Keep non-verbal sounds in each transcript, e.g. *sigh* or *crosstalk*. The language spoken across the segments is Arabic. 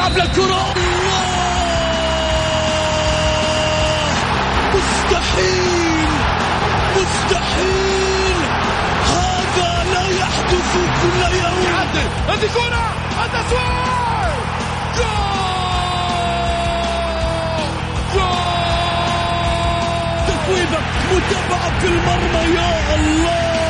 يلعب للكرة مستحيل. مستحيل. هذا لا يحدث كل يوم. يعدل. هذه كرة. التسويق جول جول تسويبة متابعة في المرمى يا الله.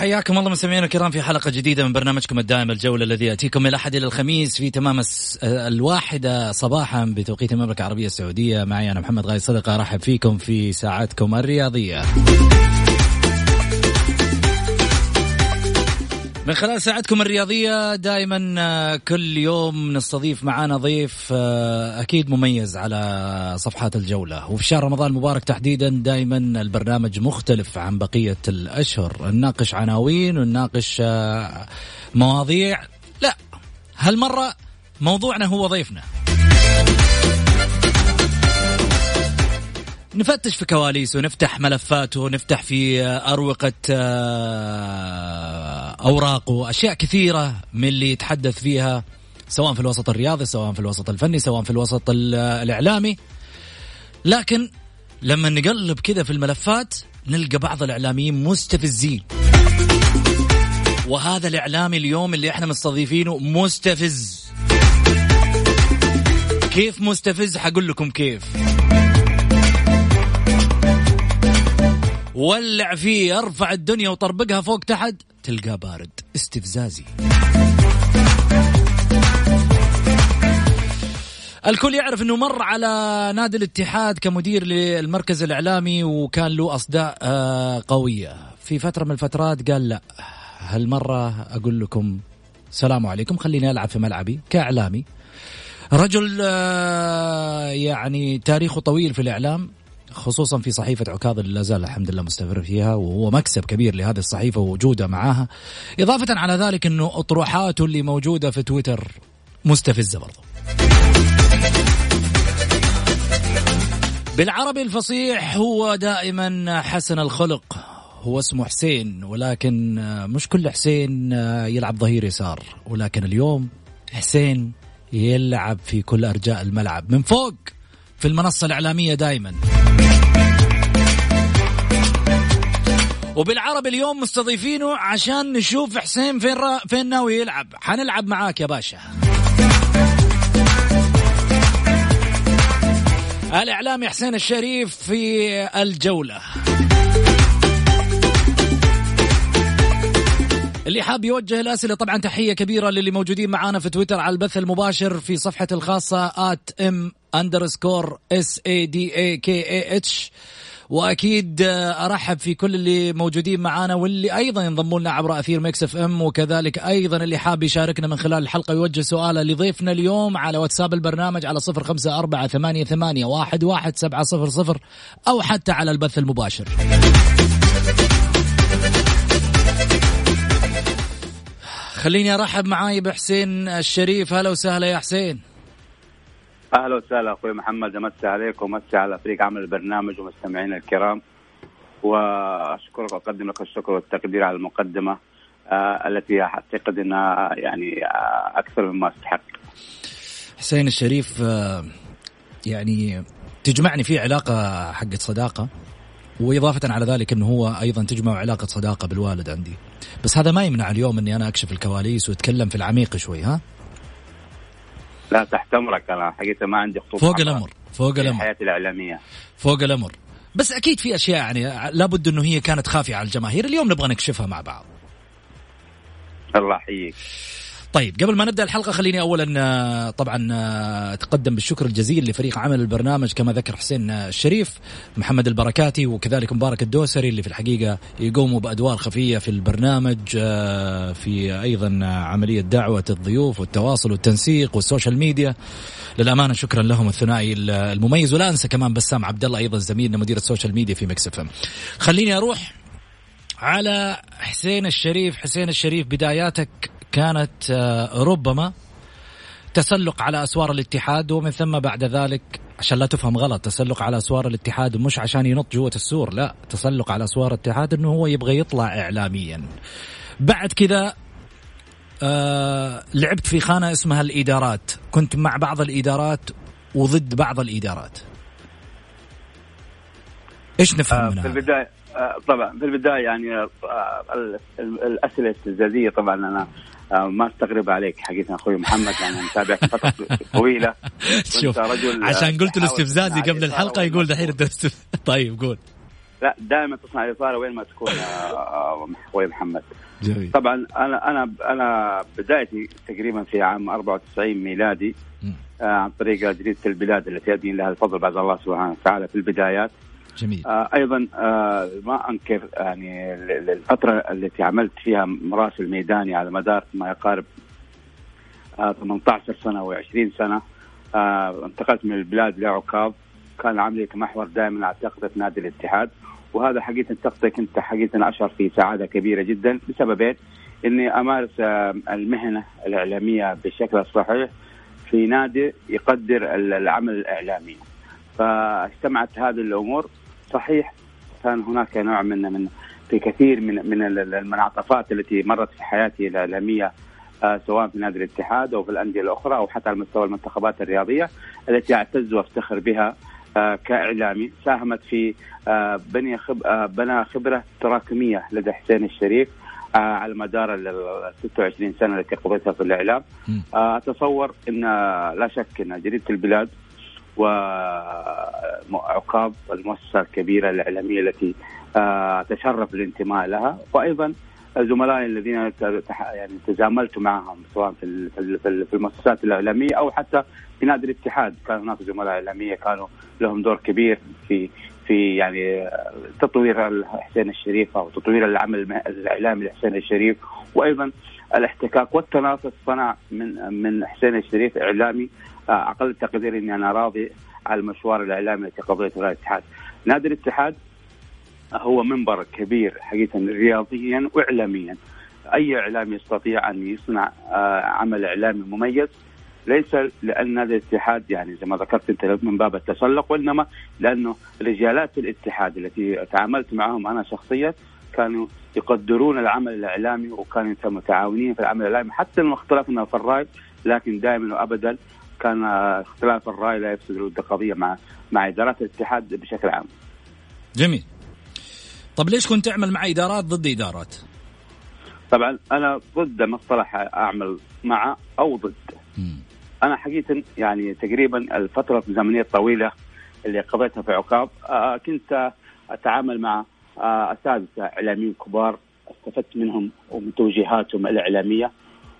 حياكم الله مستمعينا الكرام في حلقة جديدة من برنامجكم الدائم الجولة الذي يأتيكم من الأحد إلى الخميس في تمام الواحدة صباحا بتوقيت المملكة العربية السعودية. معي أنا محمد غاي صدقة أرحب فيكم في ساعتكم الرياضية. من خلال ساعتكم الرياضية دائما آه، كل يوم نستضيف معانا ضيف آه، أكيد مميز على صفحات الجولة. وفي شهر رمضان المبارك تحديدا دائما البرنامج مختلف عن بقية الأشهر. نناقش عناوين ونناقش آه، مواضيع. لا هالمرة موضوعنا هو ضيفنا. نفتش في كواليسه نفتح ملفاته نفتح في أروقة آه، أوراقه أشياء كثيرة من اللي يتحدث فيها سواء في الوسط الرياضي سواء في الوسط الفني سواء في الوسط ال- الإعلامي. لكن لما نقلب كذا في الملفات نلقى بعض الإعلاميين مستفزين. وهذا الإعلامي اليوم اللي إحنا مستضيفينه مستفز. كيف مستفز؟ حقول لكم كيف. ولع فيه ارفع الدنيا وطربقها فوق تحت تلقاه بارد. استفزازي. الكل يعرف إنه مر على نادي الاتحاد كمدير للمركز الإعلامي وكان له أصداء آه، قوية. في فترة من الفترات قال لا. هالمرة أقول لكم سلام عليكم. خليني ألعب في ملعبي كإعلامي. رجل آه، يعني تاريخه طويل في الإعلام. خصوصا في صحيفة عكاظ اللي لا زال الحمد لله مستمر فيها وهو مكسب كبير لهذه الصحيفة ووجوده معاها. إضافة على ذلك أنه أطروحاته اللي موجودة في تويتر مستفزة برضو. بالعربي الفصيح هو دائما حسن الخلق. هو اسمه حسين ولكن مش كل حسين يلعب ظهير يسار. ولكن اليوم حسين يلعب في كل أرجاء الملعب. من فوق في المنصة الإعلامية دائما. وبالعربي اليوم مستضيفينه عشان نشوف حسين فين را فين ناوي يلعب. حنلعب معاك يا باشا. الإعلامي حسين الشريف في الجولة. اللي حاب يوجه الأسئلة طبعا تحية كبيرة للي موجودين معانا في تويتر على البث المباشر في صفحة الخاصة at m underscore s a d a k a h. وأكيد آه، أرحب في كل اللي موجودين معانا واللي أيضا ينضموا لنا عبر أثير Mix FM وكذلك أيضا اللي حاب يشاركنا من خلال الحلقة ويوجه سؤاله لضيفنا اليوم على واتساب البرنامج على صفر خمسة أربعة ثمانية ثمانية واحد واحد سبعة صفر صفر أو حتى على البث المباشر. خليني أرحب معاي بحسين الشريف هلا وسهلا يا حسين. أهلا وسهلا أخوي محمد أمسي عليك ومسي على فريق عمل البرنامج ومستمعينا الكرام. وأشكرك وأقدم لك الشكر والتقدير على المقدمة آه، التي أعتقد إنها يعني آه، أكثر مما استحق حسين الشريف آه، يعني تجمعني فيه علاقة حقت صداقة وإضافة على ذلك أنه هو أيضا تجمع علاقة صداقة بالوالد عندي. بس هذا ما يمنع اليوم أني أنا أكشف الكواليس وأتكلم في العميق شوي ها؟ لا تحت امرك أنا حقيقة ما عندي خطوط فوق الأمر فوق في الأمر. حياتي الإعلامية. فوق الأمر. بس أكيد في أشياء يعني لابد أنه هي كانت خافية على الجماهير اليوم نبغى نكشفها مع بعض. الله يحييك. طيب قبل ما نبدأ الحلقة خليني اولا آه، طبعا آه، أتقدم بالشكر الجزيل لفريق عمل البرنامج كما ذكر حسين آه، الشريف محمد البركاتي وكذلك مبارك الدوسري اللي في الحقيقة يقوموا بأدوار خفية في البرنامج آه، في أيضا عملية دعوة الضيوف والتواصل والتنسيق وال social media. للأمانة شكرا لهم الثنائي المميز. ولا أنسى كمان بسام عبد الله أيضا زميلنا مدير ال social media في Mix F خليني أروح على حسين الشريف. حسين الشريف بداياتك كانت آه، ربما تسلق على أسوار الاتحاد ومن ثم بعد ذلك عشان لا تفهم غلط تسلق على أسوار الاتحاد مش عشان ينط جوة السور لا تسلق على أسوار الاتحاد إنه هو يبغى يطلع اعلاميا. بعد كذا آه لعبت في خانة اسمها الإدارات. كنت مع بعض الإدارات وضد بعض الإدارات. إيش نفهم آه، من في؟ البداية آه، طبعا في البداية يعني آه، ال- ال- الأسئلة الاستفزازيه طبعا أنا ما استغرب عليك حقيقة أخوي محمد يعني أنا متابعك *laughs* فترة طويلة. *laughs* شوف رجل، آه، عشان قلت الاستفزازي تصنع قبل الحلقة يقول. دحين *laughs* طيب قول. لا دائما تصنع الاثاره وين ما تكون آه، آه، أخوي محمد. جميل. طبعا أنا أنا أنا بدايتي تقريبا في عام 94 ميلادي. آه، عن طريق جريده البلاد التي يدين لها الفضل بعد الله سبحانه وتعالى في البدايات. جميل. آه، أيضا آه، ما أنكر يعني الفترة التي عملت فيها مراسل ميداني على مدار ما يقارب آه، 18 سنة و20 سنة آه، انتقلت من البلاد لعكاظ كان عملي كمحور دائما على تغطيه نادي الاتحاد. وهذا حقيقة التغطيه كنت حقيقة أشعر في سعادة كبيرة جدا لسببين إني أمارس آه، المهنة الإعلامية بالشكل الصحيح في نادي يقدر ال- العمل الإعلامي. فاجتمعت هذه الأمور صحيح كان هناك نوع من من في كثير من من ال- ال- المنعطفات التي مرت في حياتي الاعلاميه آه، سواء في نادي الاتحاد أو في الأندية الأخرى أو حتى على مستوى المنتخبات الرياضية التي اعتز وافتخر بها آه، كإعلامي. ساهمت في آه، بني خب... بنى خبرة تراكمية لدى حسين الشريف على مدار ال ال 26 سنة التي قضيتها في الإعلام. أتصور إن لا شك إن جريدة البلاد وعقاب المؤسسة الكبيرة الإعلامية التي آه، اتشرف الانتماء لها. وأيضا زملائي الذين يعني تزاملت معهم سواء في في ال- في ال- في المؤسسات الإعلامية أو حتى في نادي الاتحاد. كان هناك زملاء إعلامية كانوا لهم دور كبير في في يعني آه، تطوير حسين الشريف أو تطوير العمل الإعلامي لحسين الشريف. وأيضا الاحتكاك والتنافس صنع من من حسين الشريف إعلامي أقل تقدير إني أنا راضي على المشوار الإعلامي التي قضيته الاتحاد. نادي الاتحاد هو منبر كبير حقيقة رياضيا واعلاميا. أي اعلامي يستطيع أن يصنع آه، عمل إعلامي مميز ليس لأن نادي الاتحاد يعني زي ما ذكرت أنت من باب التسلق وإنما لأنه رجالات الاتحاد التي تعاملت معهم أنا شخصيا كانوا يقدرون العمل الإعلامي وكانوا متعاونين في العمل الإعلامي حتى لو اختلفنا في الراي لكن دائما وابدا كان اختلاف الرأي لا يفسد الود قضيه مع مع إدارات الاتحاد بشكل عام. جميل طب ليش كنت تعمل مع إدارات ضد إدارات؟ طبعا أنا ضد مصطلح أعمل مع أو ضد. مم. أنا حقيقه يعني تقريبا الفترة الزمنية الطويلة اللي قضيتها في عقاب آه، كنت أتعامل مع آه، أساتذة إعلاميين كبار استفدت منهم ومن توجيهاتهم الإعلامية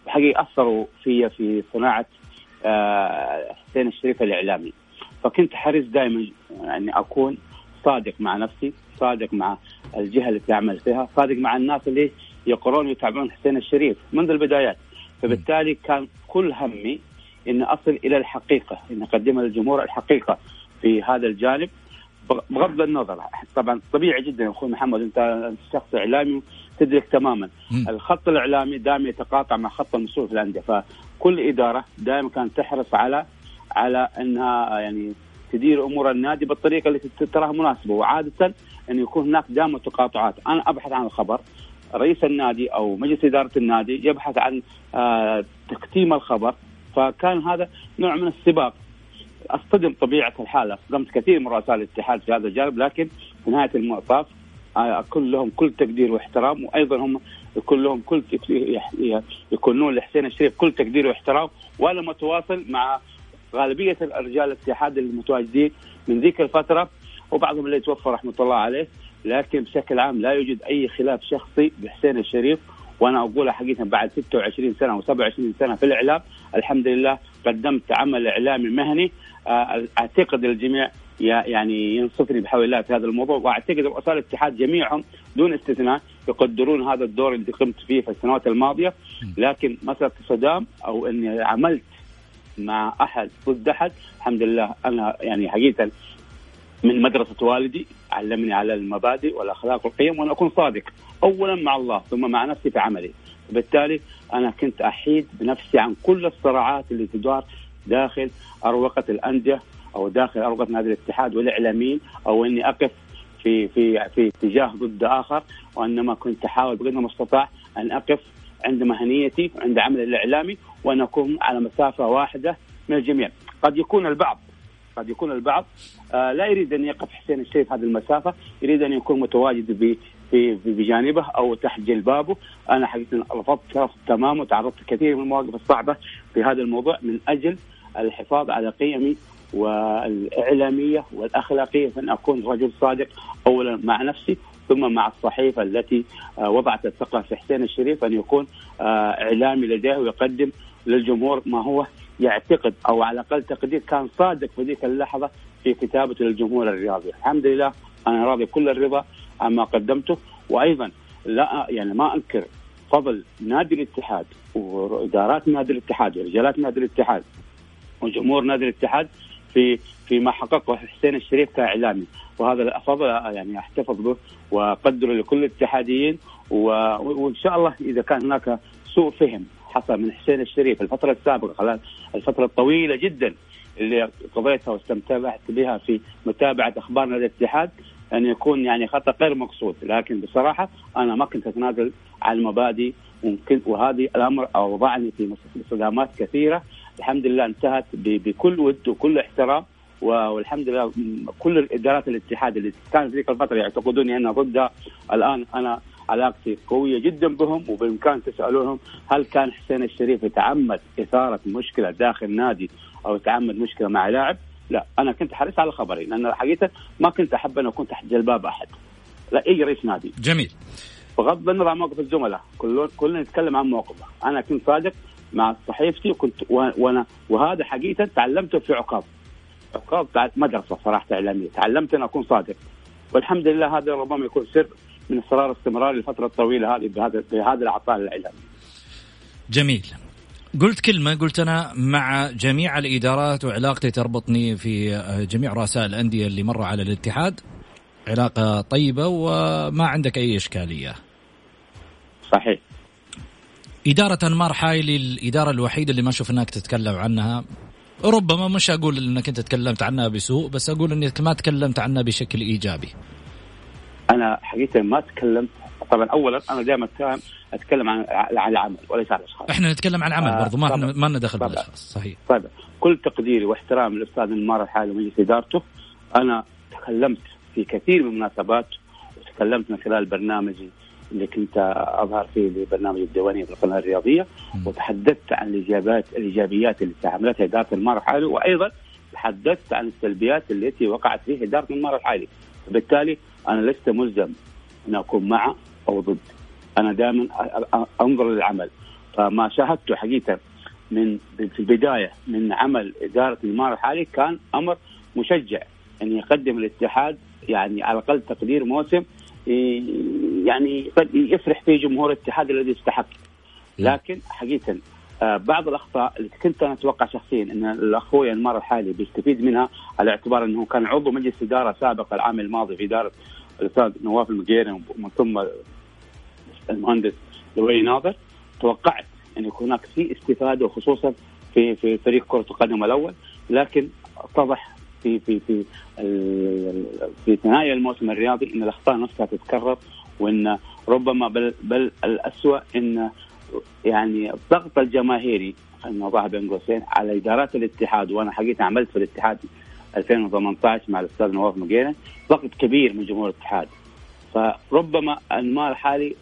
وحقيقه أثروا في في صناعة حسين الشريف الإعلامي. فكنت حريص دائما اني أكون صادق مع نفسي صادق مع الجهة اللي اعمل فيها صادق مع الناس اللي يقرون ويتابعون حسين الشريف منذ البدايات. فبالتالي كان كل همي ان أصل إلى الحقيقة ان اقدمها للجمهور الحقيقة في هذا الجانب بغ- بغض النظر. طبعا طبيعي جدا أخوي محمد أنت شخص إعلامي تدرك تماما. الخط الإعلامي دائما يتقاطع مع خط المسؤول في الأندية فكل إدارة دائما كانت تحرص على على إنها يعني تدير أمور النادي بالطريقة التي تراها مناسبة. وعادة إن يكون هناك دائما تقاطعات. أنا أبحث عن الخبر. رئيس النادي أو مجلس إدارة النادي يبحث عن آه تختيم الخبر. فكان هذا نوع من السباق. أصطدم طبيعة الحال اصطدمت كثير من رؤساء الاتحاد في هذا الجانب لكن في نهاية المطاف اكون لهم كل تقدير واحترام وأيضا هم يكون لهم كل يكونون لحسين الشريف كل تقدير واحترام وأنا متواصل مع غالبية الرجال الاتحاد المتواجدين من ذيك الفترة وبعضهم اللي توفى رحمة الله عليه لكن بشكل عام لا يوجد أي خلاف شخصي بحسين الشريف وأنا اقولها حقيقة بعد 26 سنة أو 27 سنة في الإعلام الحمد لله قدمت عمل إعلامي مهني آه، أعتقد الجميع يعني ينصفني بحول الله في هذا الموضوع. وأعتقد رؤساء الاتحاد جميعهم دون استثناء يقدرون هذا الدور اللي قمت فيه في السنوات الماضية. لكن مسألة صدام أو إني عملت مع أحد ضد أحد الحمد لله أنا يعني حقيقة من مدرسة والدي علمني على المبادئ والأخلاق والقيم وأن أكون صادق أولا مع الله ثم مع نفسي في عملي. بالتالي أنا كنت أحيد بنفسي عن كل الصراعات اللي تدار داخل أروقة الأندية أو داخل أروقة نادي الاتحاد والإعلاميين أو إني أقف في في في اتجاه ضد آخر وإنما كنت أحاول بقدر المستطاع أن أقف عند مهنيتي وعند عملي الإعلامي وأن أكون على مسافة واحدة من الجميع. قد يكون البعض قد يكون البعض آه لا يريد أن يقف حسين الشريف هذه المسافة، يريد أن يكون متواجد في بجانبه أو تحت جلبابه، أنا حقيقة رفضت رفض تمام وتعرضت كثير من المواقف الصعبة في هذا الموضوع من أجل الحفاظ على قيمي والإعلامية والأخلاقية فإن أكون رجل صادق اولا مع نفسي ثم مع الصحيفة التي آه، وضعت الثقة في حسين الشريف أن يكون آه، إعلامي لديه ويقدم للجمهور ما هو يعتقد أو على الأقل تقدير كان صادق في ذيك اللحظة في كتابته للجمهور الرياضي، الحمد لله أنا راضي كل الرضا عما قدمته وأيضا لا يعني ما أنكر فضل نادي الاتحاد وإدارات نادي الاتحاد ورجالات نادي الاتحاد وجمهور نادي الاتحاد في فيما حققه حسين الشريف كإعلامي. وهذا فضل يعني أحتفظ به وأقدره لكل الاتحاديين وإن شاء الله إذا كان هناك سوء فهم حصل من حسين الشريف الفترة السابقة خلال الفترة الطويلة جدا اللي قضيتها واستمتعت بها في متابعة أخبار نادي الاتحاد أن يكون يعني خطا غير مقصود. لكن بصراحة أنا ما كنت أتنازل عن المبادئ وممكن وهذه الأمر أوضعني في صدامات كثيرة. الحمد لله انتهت بكل ود وكل احترام والحمد لله كل إدارات الاتحاد اللي كانت ذيك الفترة يعتقدوني انها ضدها الآن أنا علاقتي قوية جدا بهم وبإمكان تسألونهم هل كان حسين الشريف يتعمد إثارة مشكلة داخل نادي أو يتعمد مشكلة مع لاعب؟ لا أنا كنت حريص على خبري لأن حقيقة ما كنت أحب أن أكون تحت جلباب أحد. لا أي رئيس نادي. جميل. بغض النظر عن موقف الزملاء كلنا كلنا نتكلم عن موقفه، أنا كنت صادق مع صحيفتي وكنت وأنا وهذا حقيقة تعلمته في عقاب. عقاب مدرسة صراحة إعلامية، تعلمت أن أكون صادق. والحمد لله هذا ربما يكون سر من اصرار استمرار الفترة الطويلة هذه بهذا بهذا العطاء الإعلامي. جميل. قلت كلمة قلت أنا مع جميع الإدارات وعلاقتي تربطني في جميع رؤساء الأندية اللي مروا على الاتحاد علاقة طيبة وما عندك أي إشكالية صحيح إدارة أنمار حايلي الإدارة الوحيدة اللي ما شفناك تتكلم عنها. ربما مش أقول أنك أنت تكلمت عنها بسوء بس أقول أنك ما تكلمت عنها بشكل إيجابي. أنا حقيقة ما تكلمت. طبعا أولا أنا دائما أتكلم عن عن العمل وليس عن الأشخاص. إحنا نتكلم عن عمل آه برضو ما ما لنا دخل بالأشخاص صحيح. طيب كل تقديري واحترام للاستاذ المار الحالي ومجلس إدارته. أنا تكلمت في كثير من المناسبات وتكلمت من خلال برنامجي. اللي كنت أظهر فيه لبرنامج الديوانية في القناة الرياضية. وتحدثت عن الايجابيات الإيجابيات اللي استعملتها إدارة المار الحالي وأيضا تحدثت عن السلبيات التي وقعت فيها إدارة المار الحالي. وبالتالي أنا لست ملزم أن أكون مع أو ضد. أنا دائما أنظر للعمل. فما شاهدته حقيقة من في البداية من عمل إدارة الاماره الحالي كان أمر مشجع أن يقدم الاتحاد يعني على الأقل تقدير موسم يعني يفرح فيه جمهور الاتحاد الذي يستحق لكن حقيقة آه، بعض الأخطاء اللي كنت أنا أتوقع شخصيا أن الاخوي المرة الحالي بيستفيد منها على اعتبار أنه كان عضو مجلس إدارة سابق العام الماضي في إدارة الأستاذ نواف المقيري ومن ثم المهندس لؤي ناظر. توقعت أن يكون هناك في استفادة وخصوصا في في فريق كرة القدم الأول لكن اتضح في في في في ثنايا الموسم الرياضي إن الأخطاء نفسها تتكرر وإن ربما بل بل الاسوء إن يعني الضغط الجماهيري خلينا نوضعها بين قوسين على إدارات الاتحاد وأنا حقيقة عملت في الاتحاد 2018 مع الأستاذ نواف مقيرة ضغط كبير من جمهور الاتحاد. فربما انمار الحالي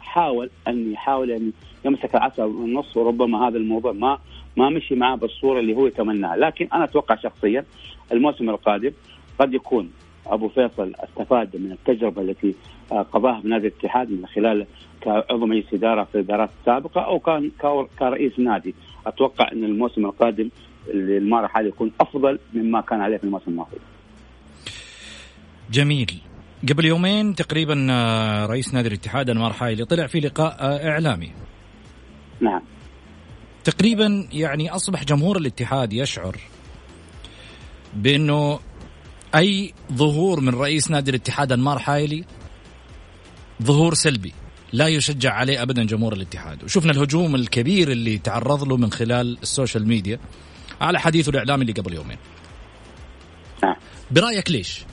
حاول أن يحاول أن يمسك العصا من النص وربما هذا الموضوع ما ما مشي معاه بالصورة اللي هو يتمناها، لكن أنا أتوقع شخصيا الموسم القادم قد يكون أبو فيصل استفاد من التجربة التي آه، قضاها بنادي الاتحاد من خلال كعضو مجلس إدارة في الإدارات السابقة أو كان كرئيس نادي، أتوقع أن الموسم القادم المارة حالي يكون أفضل مما كان عليه في الموسم الماضي. جميل. قبل يومين تقريبا آه، رئيس نادي الاتحاد انمار حايلي طلع في لقاء آه، إعلامي. نعم. تقريبا يعني أصبح جمهور الاتحاد يشعر بأنه أي ظهور من رئيس نادي الاتحاد أنمار حايلي ظهور سلبي لا يشجع عليه ابدا جمهور الاتحاد. وشفنا الهجوم الكبير اللي تعرض له من خلال ال social media على حديثه الاعلامي اللي قبل يومين. نعم. برأيك ليش؟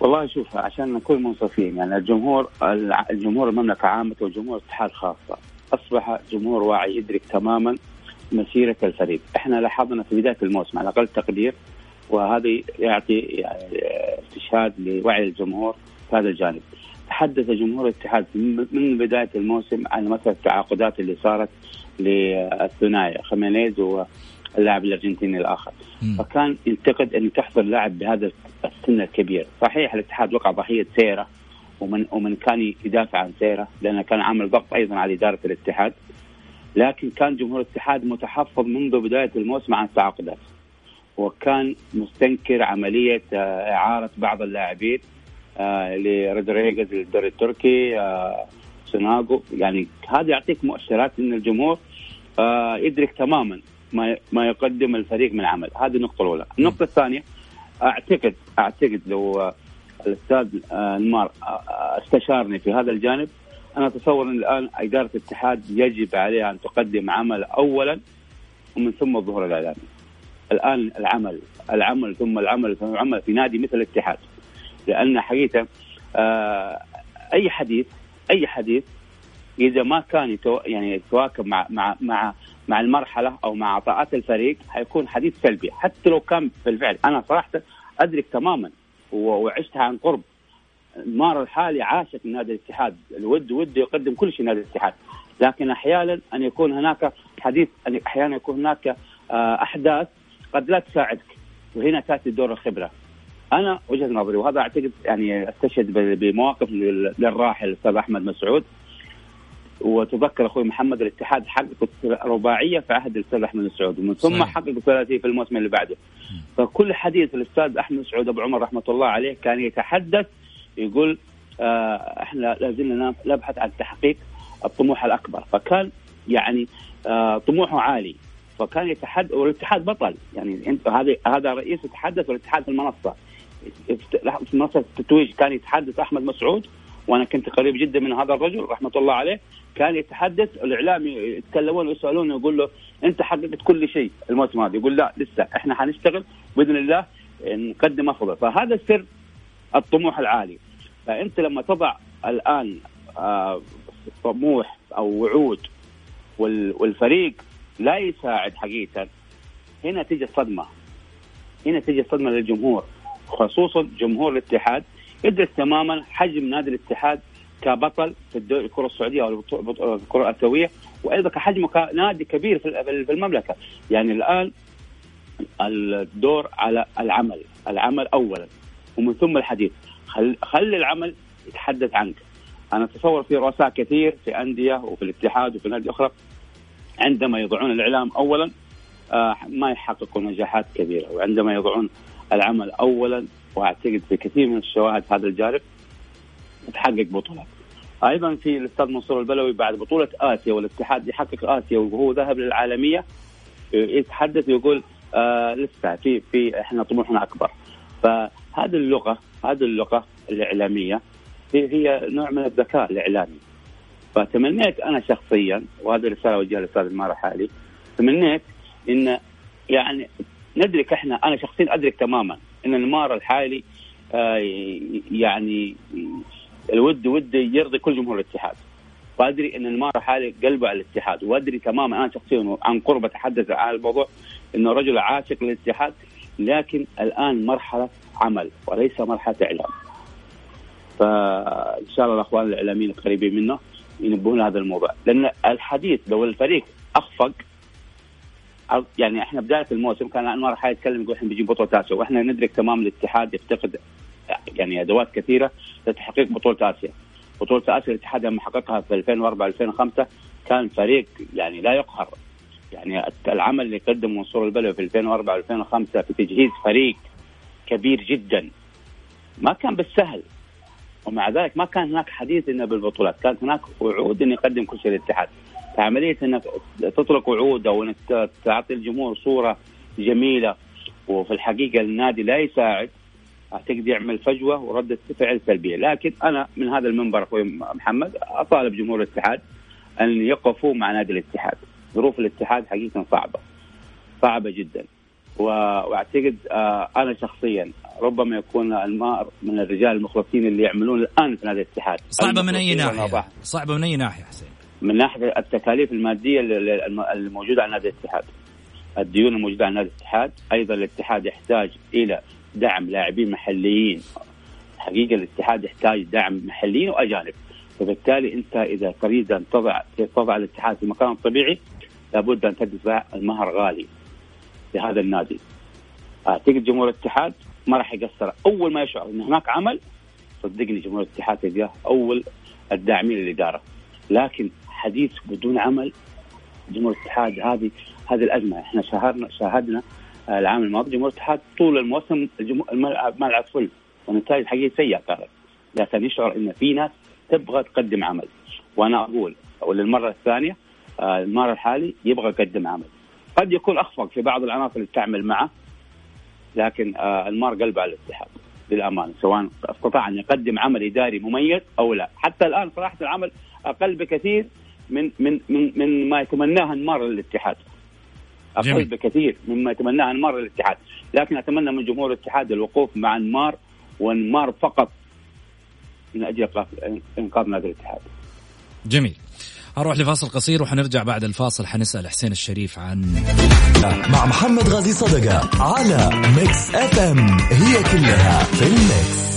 والله شوف عشان نكون منصفين يعني الجمهور الجمهور المملكة عامة وجمهور الاتحاد خاصة. أصبح جمهور واعي يدرك تماما مسيره الفريق، إحنا لاحظنا في بداية الموسم على أقل تقدير وهذا يعطي يعني استشهاد لوعي الجمهور في هذا الجانب. تحدث جمهور الاتحاد من بداية الموسم عن مثلا التعاقدات اللي صارت للثنائي خمينيز واللاعب الأرجنتيني الآخر م. فكان ينتقد أن تحضر لاعب بهذا السن الكبير صحيح الاتحاد وقع ضحية سيرة ومن ومن كان يدافع عن سيره لأنه كان عامل ضغط أيضا على إدارة الاتحاد. لكن كان جمهور الاتحاد متحفظ منذ بداية الموسم عن التعاقدات وكان مستنكر عملية آه، إعارة بعض اللاعبين آه لرودريغز للدوري التركي آه سوناغو. يعني هذا يعطيك مؤشرات إن الجمهور يدرك تماما ما ما يقدم الفريق من عمل. هذه النقطة الأولى. النقطة الثانية أعتقد أعتقد لو الأستاذ آه، نمار آه، استشارني في هذا الجانب. أنا أتصور إن الآن إدارة الاتحاد يجب عليها أن تقدم عمل اولا ومن ثم الظهور الاعلامي. الآن العمل العمل ثم العمل ثم العمل في نادي مثل الاتحاد. لأن حقيقة آه، أي حديث أي حديث إذا ما كان يعني يتواكب مع مع مع مع المرحلة أو مع عطاءات الفريق حيكون حديث سلبي. حتى لو كان بالفعل. أنا صراحة أدرك تماما وعشتها عن قرب. مار الحالي عاشق نادي الاتحاد. الود وده يقدم كل شيء نادي الاتحاد. لكن أحيانا أن يكون هناك حديث أحيانا يكون هناك آه، أحداث قد لا تساعدك وهنا تأتي دور الخبرة. أنا وجهة نظري وهذا أعتقد يعني أستشهد بمواقف للراحل الاستاذ أحمد مسعود وتذكر أخوي محمد الاتحاد حقق رباعية في عهد الأستاذ أحمد مسعود ومن ثم حقق ثلاثيه في الموسم اللي بعده. فكل حديث الأستاذ أحمد مسعود أبو عمر رحمة الله عليه كان يتحدث يقول آه إحنا لازلنا نبحث عن تحقيق الطموح الأكبر. فكان يعني آه طموحه عالي. فكان يتحدث والاتحاد بطل. يعني أنت هذا هذا رئيس يتحدث والاتحاد في المنصة. في منصة التتويج كان يتحدث أحمد مسعود وأنا كنت قريب جدا من هذا الرجل رحمة الله عليه. كان يتحدث الإعلام يتكلمون ويسالونه يقول له أنت حققت كل شيء الموسم هذا يقول لا لسه إحنا حنشتغل بإذن الله نقدم أفضل. فهذا سر الطموح العالي. فأنت لما تضع الآن آه، طموح أو وعود والفريق لا يساعد حقيقة هنا تيجي الصدمة. هنا تيجي الصدمة للجمهور خصوصا جمهور الاتحاد. يدرك تماما حجم نادي الاتحاد كبطل في الكرة السعودية أو الكرة الاسيويه وأيضا كحجمه كنادي كبير في المملكة. يعني الآن الدور على العمل العمل اولا ومن ثم الحديث. خل, خلي العمل يتحدث عنك. أنا أتصور في رؤساء كثير في أندية وفي الاتحاد وفي نادي أخرى عندما يضعون الإعلام اولا آه ما يحققوا نجاحات كبيرة. وعندما يضعون العمل اولا وأعتقد في كثير من الشواهد هذا الجانب تحقق بطولات. أيضا في الأستاذ منصور البلوي بعد بطولة آسيا والاتحاد يحقق آسيا وهو ذهب للعالمية يتحدث ويقول آه لسه في في إحنا طموحنا أكبر. فهذه اللغة هذه اللغة الإعلامية هي, هي نوع من الذكاء الإعلامي. فتمنيت أنا شخصيا وهذه رسالة وجهها للأستاذ المارة حالي تمنيت إن يعني ندرك إحنا أنا شخصيا أدرك تماما إن المار الحالي آه، يعني الود ودي يرضي كل جمهور الاتحاد. وأدري إن المارة حالي قلبه على الاتحاد. وأدري تماما أنا شخصيا عن قرب أتحدث عن الموضوع إنه رجل عاشق للاتحاد لكن الآن مرحلة عمل وليس مرحلة إعلام. فإن شاء الله الأخوان الإعلاميين القريبين منه ينبهون هذا الموضوع. لأن الحديث لو الفريق أخفق يعني إحنا بداية الموسم كان انوار حي يتكلم يقول إحنا بنجيب بطولة اسيا وإحنا ندرك تمام الاتحاد يفتقد يعني أدوات كثيرة لتحقيق بطولة آسيا. بطولة آسيا الاتحاد لما حققها في 2004 2005 كان فريق يعني لا يقهر يعني العمل اللي قدمه منصور البلوي في 2004 2005 في تجهيز فريق كبير جدا ما كان بالسهل ومع ذلك ما كان هناك حديث إنه بالبطولات، كانت هناك وعود إنه يقدم كل شيء للاتحاد. فعملية إنك تطلق وعود أو إنك تعطي الجمهور صورة جميلة وفي الحقيقة النادي لا يساعد أعتقد يعمل فجوة وردة فعل سلبية، لكن أنا من هذا المنبر أخوي محمد أطالب جمهور الاتحاد أن يقفوا مع نادي الاتحاد. ظروف الاتحاد حقيقة صعبة. صعبة جدا. وأعتقد آه أنا شخصيا ربما يكون المار من الرجال المخلصين اللي يعملون الآن في نادي الاتحاد صعبة من أي ناحية؟ صعبة من أي ناحية حسين؟ من ناحية التكاليف المادية الموجودة على نادي الاتحاد الديون الموجودة على نادي الاتحاد أيضا الاتحاد يحتاج إلى دعم لاعبين محليين. حقيقة الاتحاد يحتاج دعم محليين وأجانب. فبالتالي أنت إذا تريد أن تضع تضع الاتحاد في مكانه الطبيعي لابد أن تدفع المهر غالي لهذا النادي. أعتقد جمهور الاتحاد ما راح يقصر. أول ما يشعر إن هناك عمل صدقني جمهور الاتحاد تلقاه أول الداعمين للإدارة. لكن حديث بدون عمل جمهور الاتحاد هذه هذه الأزمة. إحنا شاهدنا شاهدنا العام الماضي جمهور الاتحاد طول الموسم الملعب ملعب فل. والنتائج الحقيقة سيئه كانت لكن يشعر إن في ناس تبغى تقدم عمل. وأنا أقول وللمره الثانية آه، المار الحالي يبغى يقدم عمل. قد يكون أخفق في بعض العناصر اللي تعمل معه لكن آه، المار قلب على الاتحاد للأمانة سواء استطاع أن يقدم عمل إداري مميز أو لا، حتى الآن صراحة العمل أقل بكثير من من من من ما يتمناه انمار للاتحاد. أقل جميل. بكثير مما يتمناه انمار للاتحاد، لكن أتمنى من جمهور الاتحاد الوقوف مع انمار وانمار فقط من أجل انقاذ نادي الاتحاد. جميل. هروح لفاصل قصير وحنرجع بعد الفاصل حنسأل حسين الشريف عن مع محمد غازي صدقة على Mix FM هي كلها في ال mix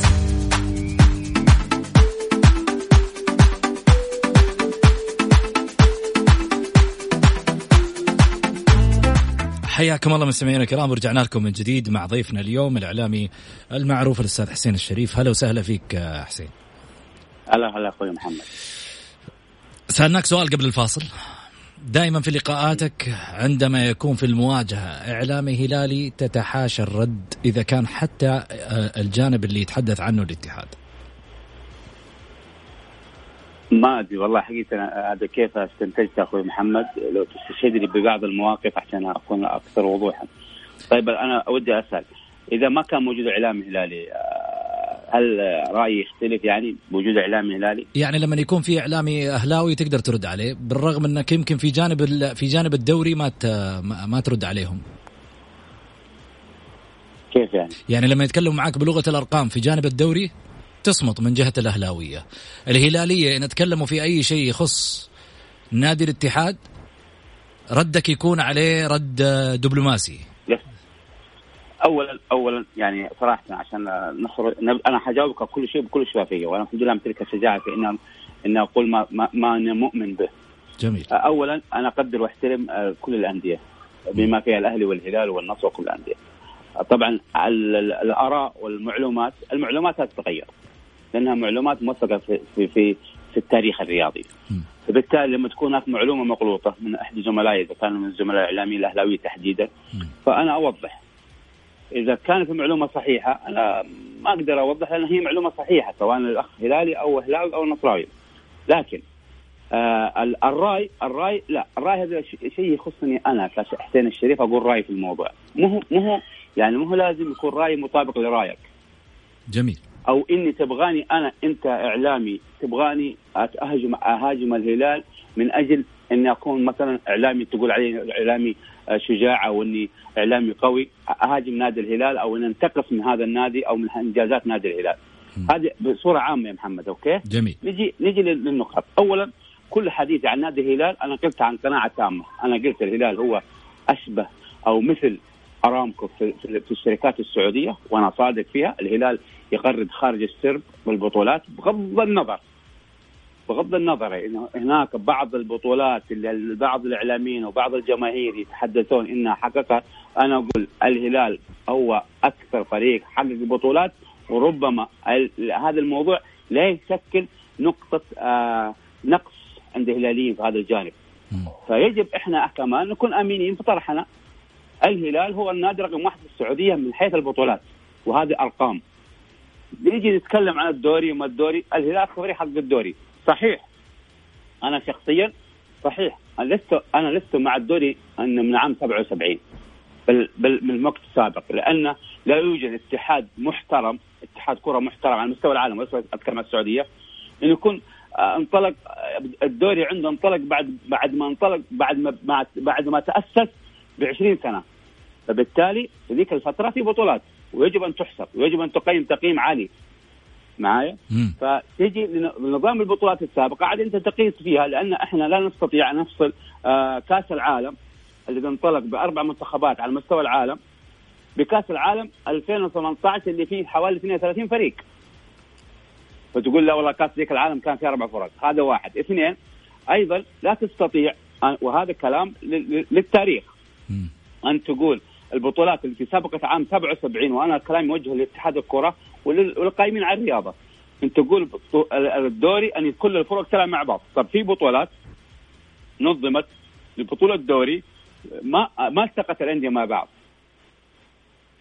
حياكم الله مستمعينا الكرام ورجعنا لكم من جديد مع ضيفنا اليوم الإعلامي المعروف الأستاذ حسين الشريف. هلا وسهلا فيك حسين. هلا هلا أخوي محمد. سألناك سؤال قبل الفاصل. دائما في لقاءاتك عندما يكون في المواجهة إعلامي هلالي تتحاشى الرد إذا كان حتى آه، الجانب اللي يتحدث عنه الاتحاد. ما أدري والله حقيقة هذا كيف استنتجت أخوي محمد لو تستشهدني ببعض المواقف عشان أكون أكثر وضوحا. طيب أنا ودي أسأل إذا ما كان موجود إعلام هلالي آه، هل رأيي يختلف يعني بوجود اعلامي هلالي؟ يعني لما يكون في إعلامي أهلاوي تقدر ترد عليه بالرغم إنك يمكن في جانب في جانب الدوري ما ما ترد عليهم. كيف يعني؟ يعني لما يتكلموا معك بلغة الأرقام في جانب الدوري تصمت من جهة الأهلاوية الهلالية إن تكلموا في أي شيء يخص نادي الاتحاد ردك يكون عليه رد دبلوماسي اولا اولا يعني صراحة عشان نخرج أنا حجاوبك كل شيء بكل شفافيه وأنا الحمد لله امتلك الشجاعة في ان ان أقول ما ما, ما أنا مؤمن به. جميل. اولا أنا أقدر وأحترم كل الأندية بما فيها الأهلي والهلال والنصر وكل الأندية. طبعا الآراء والمعلومات المعلومات تتغير لأنها معلومات موثقة في في في, في التاريخ الرياضي. فبالتالي لما تكون هناك معلومة مغلوطة من أحد زملائي إذا كانوا من الزملاء الإعلاميين الاهلاويين تحديدا فأنا أوضح. إذا كانت المعلومه صحيحة أنا ما أقدر أوضح لأن هي معلومة صحيحة سواء الأخ هلالي أو هلال أو نصراوي. لكن آه الرأي الرأي لا الرأي هذا شيء يخصني أنا كحسين الشريف أقول راي في الموضوع مو مو يعني مو لازم يكون رايي مطابق لرأيك جميل أو إني تبغاني أنا أنت إعلامي تبغاني اهاجم أهاجم الهلال من أجل إني أكون مثلا إعلامي تقول علي إعلامي شجاع أو اني إعلامي قوي أهاجم نادي الهلال أو إن أنتقص من هذا النادي أو من إنجازات نادي الهلال. هذه بصورة عامة يا محمد أوكي؟ جميل. نجي نجي للنقط اولا كل حديثي عن نادي الهلال أنا قلت عن قناعة تامة. أنا قلت الهلال هو أشبه أو مثل أرامكو في, في الشركات السعودية وأنا صادق فيها الهلال يغرد خارج السرب بالبطولات بغض النظر. بغض النظر انه هناك بعض البطولات اللي بعض الإعلاميين وبعض الجماهير يتحدثون إنها حققها أنا أقول الهلال هو أكثر فريق حقق بطولات وربما هذا الموضوع لا يشكل نقطة آه نقص عند الهلاليين في هذا الجانب. فيجب إحنا كمان نكون امينين في طرحنا. الهلال هو النادي رقم واحد في السعودية من حيث البطولات وهذه أرقام. نيجي نتكلم عن الدوري وما الدوري الهلال فريق حق الدوري. صحيح. أنا شخصيا صحيح. أنا لست أنا لست مع الدوري انه من عام 77 بل بل من الوقت السابق لأن لا يوجد اتحاد محترم اتحاد كرة محترم على مستوى العالم وليس أتكلم عن السعودية. انه يكون آه، انطلق آه، الدوري عنده انطلق بعد بعد ما انطلق بعد ما بعد ما تأسس ب 20 سنة. فبالتالي في ذيك الفترة في بطولات ويجب أن تحسب ويجب أن تقيم تقييم عالي. معايا؟ فتجي لنظام البطولات السابقة عاد أنت تقيس فيها لأن إحنا لا نستطيع ان نفصل آه كأس العالم الذي انطلق بأربع منتخبات على مستوى العالم بكأس العالم 2018 اللي فيه حوالي 32 فريق. فتقول لا والله كأس ذيك العالم كان فيه أربع فرق. هذا واحد. اثنين أيضا لا تستطيع وهذا كلام للتاريخ. ان تقول البطولات التي سبقت عام 77 وأنا كلامي موجه لاتحاد الكرة والقائمين على الرياضة. أنت تقول الدوري أن كل الفرق تلعب مع بعض. طب في بطولات نظمت لبطولة دوري ما ما التقت الأندية مع بعض.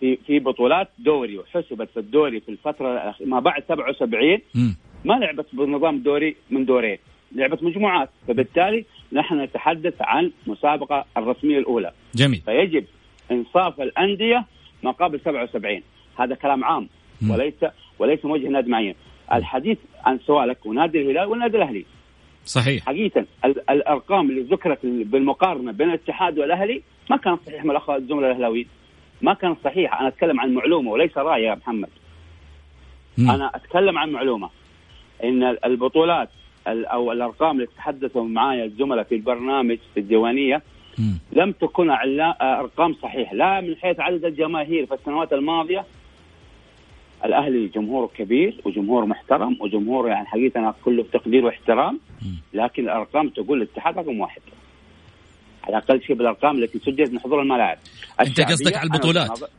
في في بطولات دوري وحسبت في الدوري في الفترة ما بعد 77 ما لعبت بنظام دوري من دورين. لعبت مجموعات. فبالتالي نحن نتحدث عن مسابقة الرسمية الأولى. جميل. فيجب إنصاف الأندية ما قبل 77 هذا كلام عام. م. وليس وليس موجه نادي معين الحديث عن سؤالك ونادي الهلال والنادي الأهلي. صحيح. حقيقة الأرقام اللي ذكرت بالمقارنة بين الاتحاد والأهلي ما كانت صحيحه من الاخوه الزملاء الاهلاويين ما كانت صحيحه أنا أتكلم عن معلومة وليس رأي يا محمد. م. أنا أتكلم عن معلومة. إن البطولات أو الأرقام اللي تحدثوا معايا الزملاء في البرنامج في الديوانيه لم تكن أرقام صحيحة. لا من حيث عدد الجماهير في السنوات الماضية الأهلي جمهور كبير وجمهور محترم وجمهور يعني حقيقة كله تقدير واحترام لكن الأرقام تقول الاتحاد رقم واحد. على أقل شيء بالأرقام التي سجلت من حضور الملاعب. أنت قصدك على البطولات؟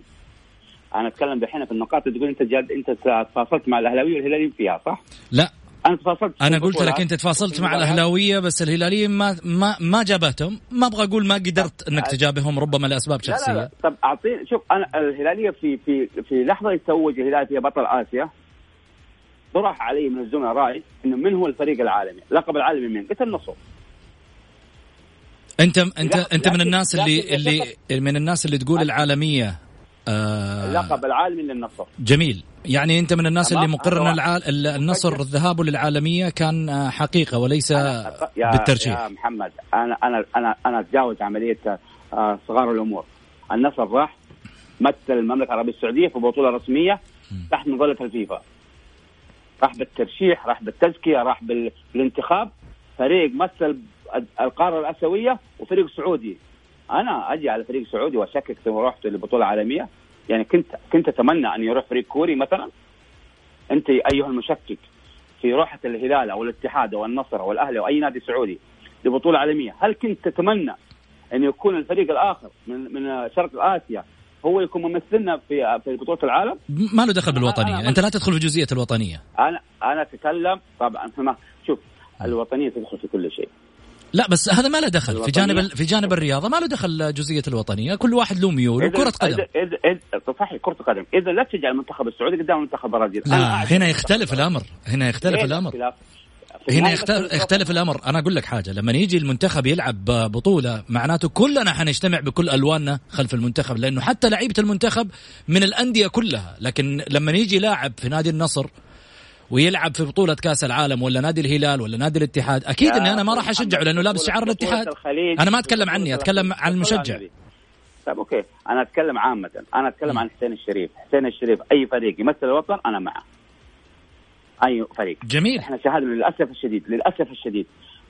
أنا أتكلم دحين في النقاط اللي تقول أنت جاد أنت تفاصلت مع الأهلاوية والهلاليين فيها صح؟ لا أنا تفاصلت أنا قلت لك أنت تفاصلت مع الأهلاوية بس الهلاليين ما ما ما جابتهم. ما أبغى أقول ما قدرت إنك تجابههم ربما لأسباب شخصيه لا لا, لا. طب اعطيني شوف أنا الهلالية في في في لحظة يتوج الهلال فيها بطل آسيا طرح علي من الزملاء راي إنه من هو الفريق العالمي؟ لقب العالمي مين؟ قلت النصر انت انت أنت من الناس اللي اللي من الناس اللي تقول العالمية آه اللقب العالمي للنصر. جميل. يعني أنت من الناس اللي مقر ان النصر ذهابه للعالمية كان آه، حقيقة وليس يا بالترشيح يا محمد أنا أنا أنا أنا أتجاوز عملية آه، صغار الأمور. النصر راح مثل المملكة العربية السعودية في بطولة رسمية تحت مظلة الفيفا. راح بالترشيح راح بالتزكية راح بالانتخاب. فريق مثل القارة الأسيوية وفريق سعودي. أنا أجي على فريق سعودي وأشكك لو رحت لبطولة عالمية. يعني كنت كنت أتمنى أن يروح فريق كوري مثلا أنت أيها المشكك في روحه الهلال أو الاتحاد أو النصر أو الأهلي أو أي نادي سعودي لبطولة عالمية، هل كنت تتمنى أن يكون الفريق الآخر من من شرق آسيا هو يكون ممثلنا في في بطولة العالم؟ ما له دخل بالوطنية، أنا أنت لا تدخل في جزئية الوطنية. أنا أنا أتكلم طبعا شوف الوطنية تدخل في كل شيء. لا بس هذا ما له دخل. في جانب في جانب الرياضة ما له دخل جزئية الوطنية. كل واحد له ميول وكره قدم. إذا إذا صحيح كرة قدم. إذا لا تجعل المنتخب السعودي قدام المنتخب البرازيلي لا هنا يختلف الأمر. هنا يختلف الأمر. هنا يختلف, يختلف الأمر. أنا أقول لك حاجة. لما يجي المنتخب يلعب بطولة معناته كلنا حنجتمع بكل ألواننا خلف المنتخب لأنه حتى لعيبة المنتخب من الأندية كلها. لكن لما يجي لاعب في نادي النصر ويلعب في بطولة كأس العالم ولا نادي الهلال ولا نادي الاتحاد. أكيد أني أنا ما راح أشجعه لأنه لابس شعار الاتحاد. أنا ما أتكلم عني أتكلم عن المشجع. طيب أوكي أنا أتكلم عامة. أنا أتكلم عن حسين الشريف. حسين الشريف أي فريق يمثل الوطن أنا معه. أي فريق. جميل. إحنا شاهدنا للأسف الشديد للأسف الشديد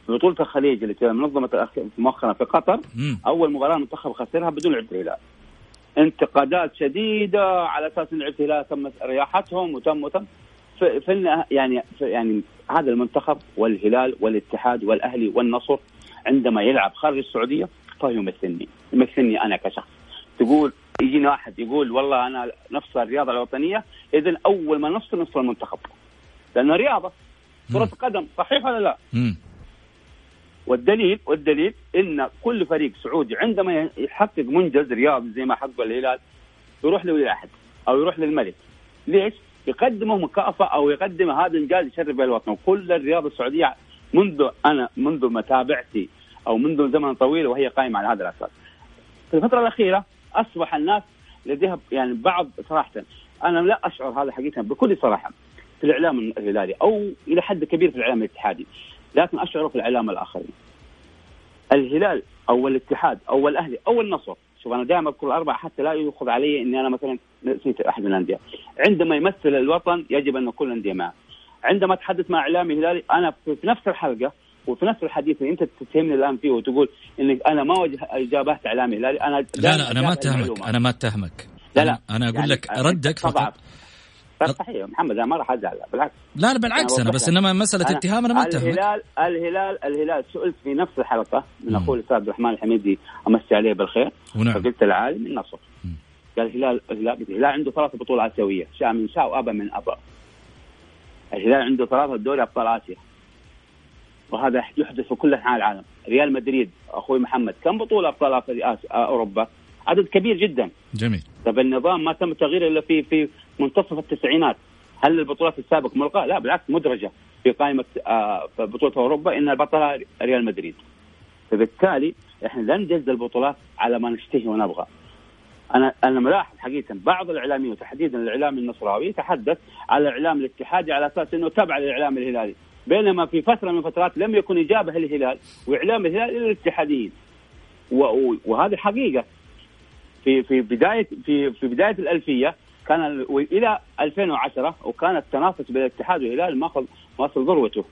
في بطولة الخليج اللي منظمة مؤخرا في قطر مم. أول مباراة المنتخب خسرها بدون لعبة الهلال. انتقادات شديدة على أساس أن لعبة الهلال تم رياحتهم وتم وتم في في النها- يعني في يعني هذا المنتخب والهلال والاتحاد والأهلي والنصر عندما يلعب خارج السعودية فهو يمثلني يمثلني أنا كشخص تقول يجينا واحد يقول والله أنا نفس الرياضة الوطنية إذا أول ما نفصل نفصل المنتخب لأنه رياضة كرة مم. قدم صحيح ولا لا؟ مم. والدليل والدليل إن كل فريق سعودي عندما يحقق منجز رياضي زي ما حقق الهلال يروح لولي العهد أو يروح للملك ليش؟ يقدمه مكافاه أو يقدم هذا انجاز يشرف به الوطن وكل الرياضه السعودية منذ أنا منذ متابعتي أو منذ زمن طويل وهي قائمة على هذا الأساس. في الفترة الأخيرة أصبح الناس لديها يعني بعض صراحة أنا لا أشعر هذا حقيقة بكل صراحة في الإعلام الهلالي أو إلى حد كبير في الإعلام الاتحادي لكن أشعر في الإعلام الآخرين. الهلال أو الاتحاد أو الأهلي أو النصر شوف أنا دائما أذكر الأربعة حتى لا يؤخذ علي إني أنا مثلا نسيت أحد من الأندية. عندما يمثل الوطن يجب أن كل الانديه معه عندما اتحدث مع إعلامي هلالي أنا في نفس الحلقة وفي نفس الحديث اللي أنت تتهمني الآن فيه وتقول إنك أنا ما وجه إجابات إعلامي هلالي أنا لا لا أنا ما أتهمك أنا ما أتهمك. لا لا. أنا أقول يعني لك ردك فقط. صحيح محمد أنا ما راح أزعل بالعكس. لا لا بالعكس أنا أنا أوضح بس. انما مسألة أنا- اتهام أنا ما اتهمك الهلال الهلال الهلال سئلت في نفس الحلقة من. أخوي الاستاذ عبد الرحمن الحميدي أمسي عليه بالخير ونعم. فقلت العالم النصر. قال الهلال الهلال الهلال عنده ثلاث بطولات أسيوية شاء من شاء وأبى من أبى. الهلال عنده ثلاثة دوري أبطال آسيا. وهذا يحدث في كل أنحاء العالم. ريال مدريد أخوي محمد كم بطولة أبطال أوروبا؟ عدد كبير جدا جميل طب النظام ما تم تغييره إلا في في منتصف التسعينات هل البطولات السابقة ملغاة؟ لا بالعكس مدرجة في قائمة آه، في بطولة أوروبا إن البطل ريال مدريد. فبالتالي إحنا لا نجز البطولات على ما نشتهي ونبغى. أنا أنا ملاحظ حقيقة بعض الإعلاميين وتحديدا الإعلام النصراوي يتحدث على الإعلام الاتحادي على أساس إنه تبع للإعلام الهلالي، بينما في فترة من الفترات لم يكن إجابة للهلال وإعلام الهلال إلى الاتحاديين. وهذه حقيقة في في بداية في في بداية الألفية كان ال- إلى 2010 وكان التنافس بين الاتحاد والهلال ماخذ واصل ذروته.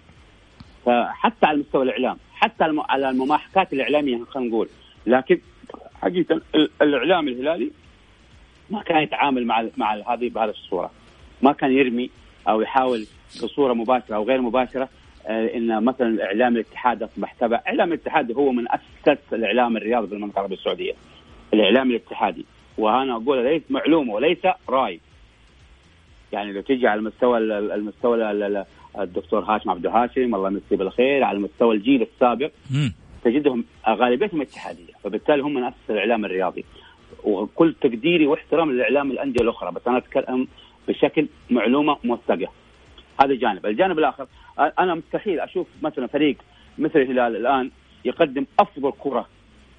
فحتى على مستوى الإعلام حتى على المماحكات الإعلامية خلينا نقول. لكن حقيقة ال- الإعلام الهلالي ما كان يتعامل مع مع هذه بهذه الصورة. ما كان يرمي أو يحاول بصورة مباشرة أو غير مباشرة آه، إن مثلا إعلام الاتحاد أصبح تبع. إعلام الاتحاد هو من اسس الإعلام الرياضي في المملكة العربية السعودية. الإعلام الاتحادي. وأنا أقول ليس معلومه وليس رأي. يعني لو تجي على مستوى ال- ال- المستوى ال- ال- الدكتور هاشم عبد الهاشم الله يمسيه بالخير على مستوى الجيل السابق. تجدهم غالبيتهم اتحادية. فبالتالي هم من اسس الإعلام الرياضي. وكل تقديري واحترام للإعلام الأندية الأخرى بس أنا أتكلم بشكل معلومة موثقة. هذا جانب. الجانب الآخر أنا مستحيل أشوف مثلا فريق مثل الهلال الآن يقدم أفضل كرة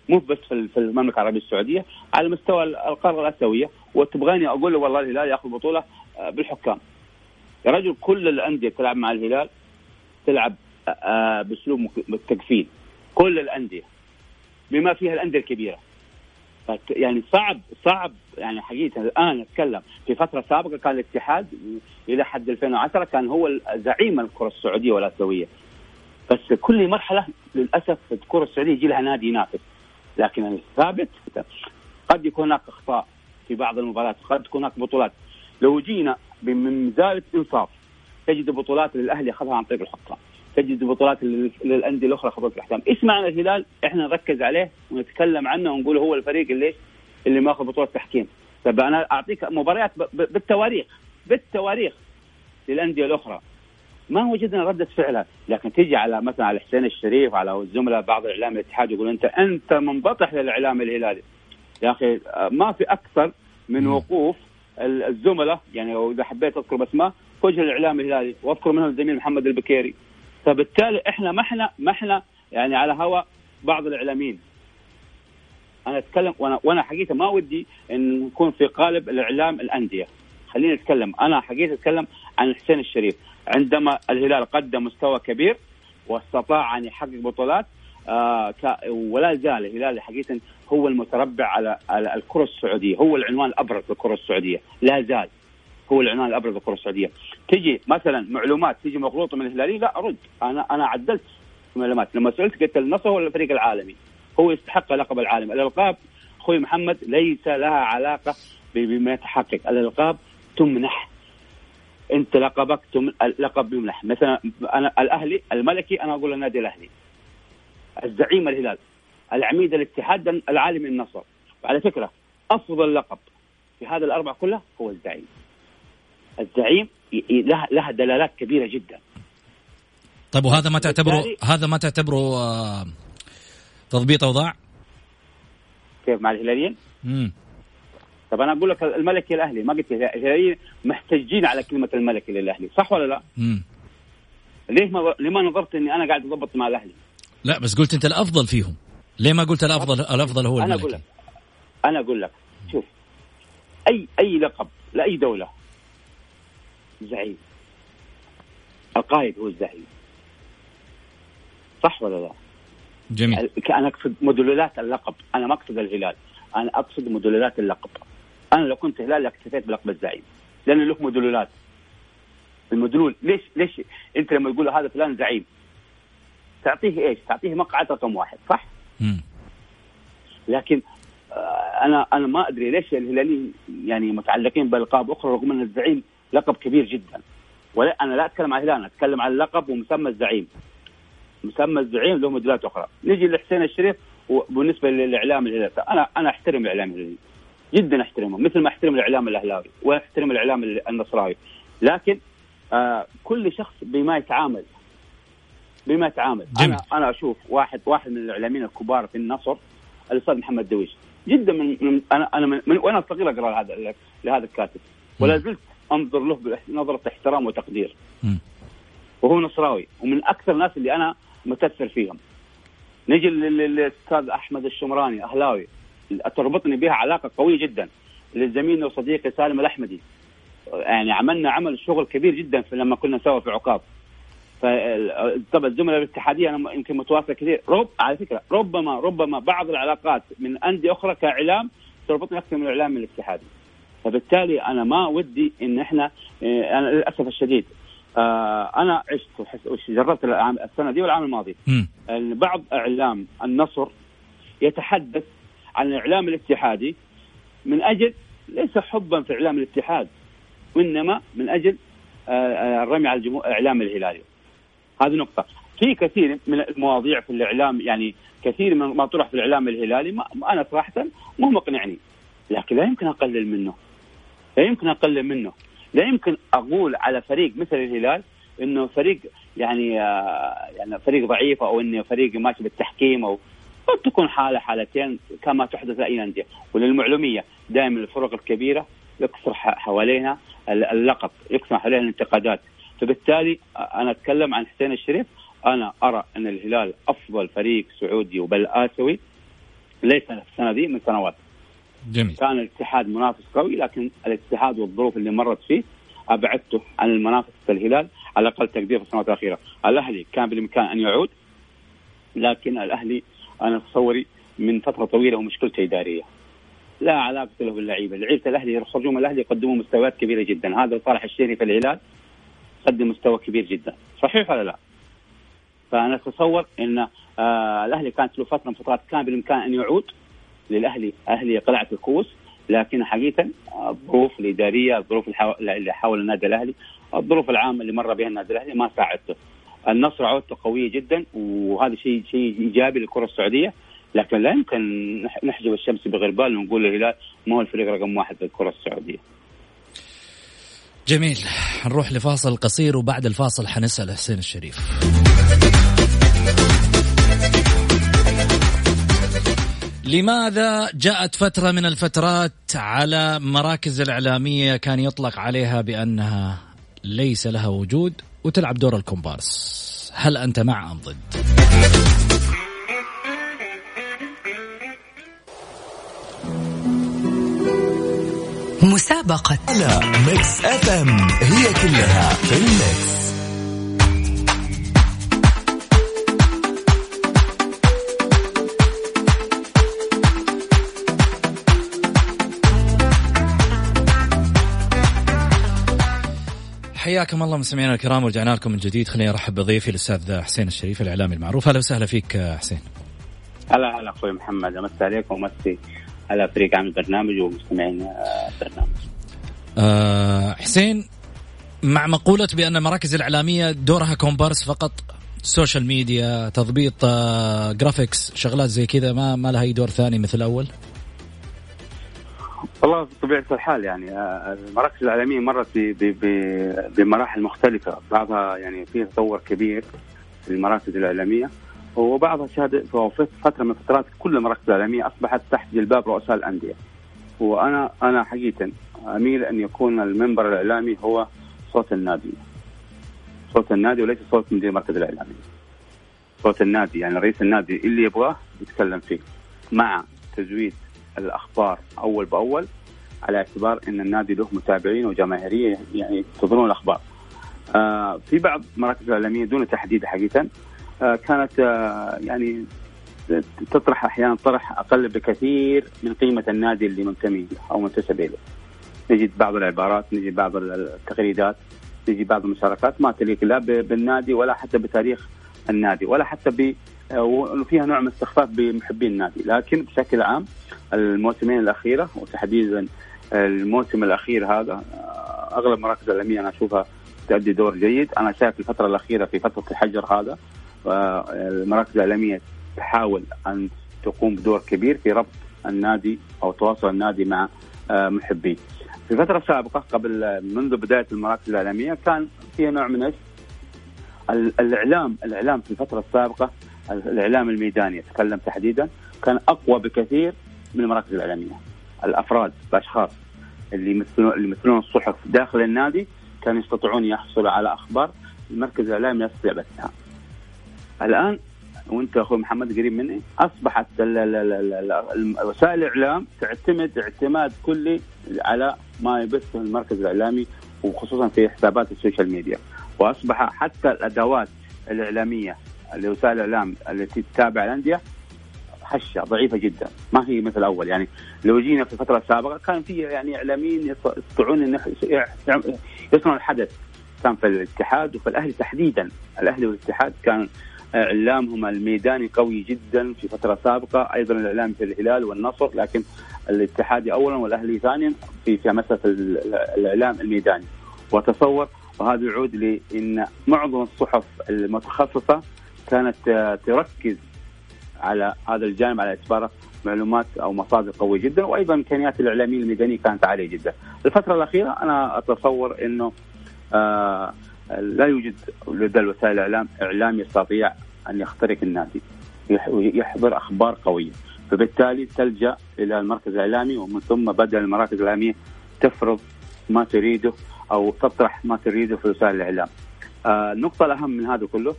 مو بس في المملكة العربية السعودية على مستوى القارة الآسيوية. وتبغاني أقول له والله الهلال ياخذ بطولة آه، بالحكام. يا رجل كل الأندية تلعب مع الهلال تلعب آه، بأسلوب مك- التقفيل كل الأندية بما فيها الأندية الكبيرة. يعني صعب صعب. يعني حقيقة الآن أتكلم في فترة سابقة كان الاتحاد إلى حد 2010 كان هو زعيم الكرة السعودية والآسيوية. بس كل مرحلة للأسف الكرة السعودية يجي لها نادي ينافس. لكن الثابت قد يكون هناك أخطاء في بعض المباريات قد تكون هناك بطولات. لو جينا زاوية انصاف تجد بطولات للأهلي اخذها عن طريق الحكام تجد بطولات لل- للأندية الأخرى اخذت الاحكام إيش معنى الهلال إحنا نركز عليه ونتكلم عنه ونقول هو الفريق اللي اللي ماخذ بطولة تحكيم. طب أنا أعطيك مباريات بالتواريخ بالتواريخ للأندية الأخرى. ما وجدنا ردة فعلها لكن تيجي على مثلا على حسين الشريف على الزملاء بعض الإعلام الاتحاد يقول انت أنت منبطح للإعلام الهلالي. يا أخي ما في أكثر من. وقوف ال- الزملاء يعني إذا حبيت أذكر باسماء وجه الإعلام الهلالي وأذكر منهم الزميل محمد البكيري. فبالتالي إحنا ما إحنا ما إحنا يعني على هوا بعض الإعلاميين. أنا أتكلم وأنا وأنا حقيقة ما ودي إن نكون في قالب الإعلام الأندية. خليني أتكلم. أنا حقيقة أتكلم عن حسين الشريف. عندما الهلال قدم مستوى كبير واستطاع أن يحقق بطولات آه ولا زال الهلال حقيقة هو المتربع على على الكرة السعودية هو العنوان الأبرز للكرة السعودية لا زال هو العنوان الأبرز للكرة السعودية. تجي مثلا معلومات تجي مغلوطة من الهلالي لا أرد. أنا أنا عدلت معلومات. لما سألت قلت النصر هو الفريق العالمي. هو يستحق لقب العالم. الألقاب أخوي محمد ليس لها علاقة بما يتحقق. الألقاب تمنح انت لقبك. لقب يمنح مثلا أنا الاهلي الملكي أنا أقول النادي الأهلي الزعيم الهلال العميد الاتحاد العالمي النصر على فكرة أفضل لقب في هذا الاربع كلها هو الزعيم الزعيم لها لها دلالات كبيرة جدا طيب وهذا ما تعتبره هذا ما تعتبره آه، تضبيط أوضاع؟ كيف مع الهلاليين؟ امم طب أنا أقول لك الملكي الأهلي ما قلت الهلاليين محتجين على كلمة الملكي للأهلي صح ولا لا؟ امم ليه ما ليه ما نظرت إني أنا قاعد أضبط مع الأهلي؟ لا بس قلت أنت الأفضل فيهم ليه ما قلت الافضل الأفضل هو الملكي؟ أنا أقول لك أنا أقول لك شوف اي أي لقب لأي دولة زعيم القائد هو الزعيم صح ولا لا؟ جميل أنا أقصد مدلولات اللقب أنا ما أقصد الهلال أنا أقصد مدلولات اللقب أنا لو كنت هلال اكتفيت بلقب الزعيم لأنه له مدلولات المدلول ليش ليش أنت لما تقول هذا فلان زعيم تعطيه إيش؟ تعطيه مقعد رقم واحد صح؟ مم. لكن آه، أنا أنا ما أدري ليش الهلاليين يعني متعلقين بألقاب أخرى رغم أن الزعيم لقب كبير جدا ولا أنا لا أتكلم عن الهلال أتكلم عن اللقب ومسمى الزعيم مسمى الزعيم له مدلولات أخرى نجي لحسين الشريف وبالنسبة للإعلام الهلالي أنا أنا أحترم الإعلام الهلالي جدا احترمه مثل ما أحترم الإعلام الأهلاوي وأحترم الإعلام النصراوي. لكن آه كل شخص بما يتعامل بما يتعامل. جميل. أنا أنا أشوف واحد واحد من الإعلاميين الكبار في النصر الأستاذ محمد دويش جدا من, من أنا أنا من, من وأنا صغير أقرأ هذا لهذا الكاتب. ولا زلت أنظر له بنظره احترام وتقدير. م. وهو نصراوي ومن أكثر الناس اللي أنا متأثر فيهم. نجي للأستاذ أحمد الشمراني أهلاوي. تربطني بها علاقة قوية جدا لزميلنا وصديقي سالم الأحمدي. يعني عملنا عمل شغل كبير جدا في لما كنا سوا في عقاب. طبعا الزملاء الاتحادية أنا يمكن متواصل كثير. رب على فكرة ربما ربما بعض العلاقات من أندية أخرى كإعلام تربطني أكثر من الإعلام الاتحادي. فبالتالي أنا ما ودي إن إحنا آه، أنا للأسف الشديد آه أنا عشت وجربت السنة دي والعام الماضي. بعض أعلام النصر يتحدث عن الإعلام الاتحادي من أجل ليس حبا في إعلام الاتحاد وإنما من أجل آه، آه، الرمي على الاعلام الهلالي هذه نقطة. في كثير من المواضيع في الإعلام يعني كثير من ما طرح في الإعلام الهلالي ما أنا صراحة مو مقنعني. لكن لا يمكن أقلل منه. لا يمكن أقلل منه. لا يمكن أقول على فريق مثل الهلال إنه فريق يعني آه يعني فريق ضعيف أو إنه فريق ماشي بالتحكيم أو قد تكون حالة حالتين كما تحدث لاي انديه وللمعلومية دائما الفرق الكبيرة يكثر حواليها اللقب يكثر حواليها الانتقادات. فبالتالي أنا أتكلم عن حسين الشريف. أنا أرى أن الهلال أفضل فريق سعودي وبل آسيوي ليس السنة دي من سنوات. جميل. كان الاتحاد منافس قوي لكن الاتحاد والظروف اللي مرت فيه أبعدته عن المنافسة الهلال على أقل تقدير في السنوات الأخيرة، الأهلي كان بالإمكان أن يعود لكن الأهلي أنا تصوري من فترة طويلة ومشكلته إدارية. لا علاقة له باللعيبة، لعيبه الأهلي يخرجون من الأهلي يقدمون مستويات كبيرة جدا، هذا صالح الشيري في الهلال قدم مستوى كبير جدا، صحيح ولا لا؟ فأنا أتصور إن آه الأهلي كانت له فترة من فترات كان بالإمكان أن يعود للأهلي. أهلي قلعة الكؤوس لكن حقيقة الظروف الإدارية الظروف اللي حول النادي الأهلي الظروف العامة اللي مر بها النادي الأهلي ما ساعدته. النصر عودته قوية جدا وهذا شيء شيء إيجابي للكرة السعودية. لكن لا يمكن نحجب الشمس بغربال ونقول الهلال ما هو الفريق رقم واحد في الكره السعودية. جميل. نروح لفاصل قصير وبعد الفاصل حنسأل حسين الشريف. لماذا جاءت فترة من الفترات على مراكز الإعلامية كان يطلق عليها بأنها ليس لها وجود؟ وتلعب دور الكومبارس. هل أنت مع أم ضد؟ مسابقة. أنا Mix FM هي كلها في ال mix حياكم الله مستمعينا الكرام ورجعنا لكم من جديد. خليني أرحب بضيفي الأستاذ حسين الشريف الإعلامي المعروف. أهلا وسهلا فيك حسين. هلا هلا أخوي محمد. امسي عليكم ومسي على فريق عمل البرنامج ومستمعين البرنامج. أه حسين مع مقولة بأن المراكز الإعلامية دورها كومبارس فقط social media تضبيط آه graphics شغلات زي كذا ما ما لها أي دور ثاني مثل الأول؟ والله بطبيعة الحال يعني آه، المراكز الإعلامية مرت بمراحل مختلفة. بعضها يعني فيه تطور كبير في المراكز الإعلامية وبعضها شهد فترة من فترات كل المراكز الإعلامية أصبحت تحت جلباب رؤساء الأندية. وأنا أنا حقيقة أميل أن يكون المنبر الإعلامي هو صوت النادي. صوت النادي وليس صوت مدير المركز الإعلامي. صوت النادي يعني رئيس النادي اللي يبغاه يتكلم فيه مع تزويد الأخبار أول بأول على اعتبار إن النادي له متابعين وجماهيرية يعني ينتظرون الأخبار. آه في بعض المراكز الاعلاميه دون تحديد حقيقة آه كانت آه يعني تطرح أحيانا طرح أقل بكثير من قيمة النادي اللي منتمي أو منتسب إليه. نجد بعض العبارات، نجد بعض التغريدات، نجد بعض المشاركات ما تليق لا بالنادي ولا حتى بتاريخ النادي ولا حتى ب وفيها نوع من استخفاف بمحبين النادي، لكن بشكل عام الموسمين الأخيرة وتحديدا الموسم الأخير هذا أغلب مراكز الاعلاميه أنا أشوفها تؤدي دور جيد، أنا شايف الفترة الأخيرة في فترة الحجر هذا المراكز الإعلامية تحاول أن تقوم بدور كبير في ربط النادي أو تواصل النادي مع محبيه. في الفترة السابقة قبل منذ بداية المراكز الإعلامية كان فيها نوع من؟ الإعلام الإعلام في الفترة السابقة الإعلام الميداني أتكلم تحديدا كان أقوى بكثير من المراكز الإعلامية الأفراد الأشخاص اللي يمثلون اللي يمثلون الصحف داخل النادي كانوا يستطيعون يحصلوا على أخبار المركز الإعلامي لا يستطيع بثها. الآن وأنت أخوي محمد قريب مني أصبحت وسائل الإعلام تعتمد اعتماد كلي على ما يبثه المركز الإعلامي وخصوصا في حسابات ال social media وأصبح حتى الأدوات الإعلامية لوسائل الإعلام التي تتابع الأندية هشه ضعيفة جدا. ما هي مثل الأول يعني لو جينا في الفترة السابقة كان في يعني إعلاميين يستطيعون ان يصنعوا الحدث. كان في الاتحاد وفي الأهلي تحديدا. الأهلي والاتحاد كان إعلامهم الميداني قوي جدا في فترة سابقة. أيضا الإعلام في الهلال والنصر لكن الاتحاد اولا والأهلي ثانيا في في مسألة الإعلام الميداني. وتصور وهذا يعود لإن معظم الصحف المتخصصة كانت تركز على هذا الجانب على اعتباره معلومات أو مصادر قوية جدا وأيضا إمكانيات الاعلاميين الميدانية كانت عالية جدا. الفترة الأخيرة أنا أتصور إنه آه لا يوجد لدى وسائل الاعلام اعلام يستطيع أن يخترق النادي يحضر أخبار قوية فبالتالي تلجأ إلى المركز الإعلامي ومن ثم بدأ المراكز الإعلامية تفرض ما تريده أو تطرح ما تريده في وسائل الإعلام. آه النقطة الأهم من هذا كله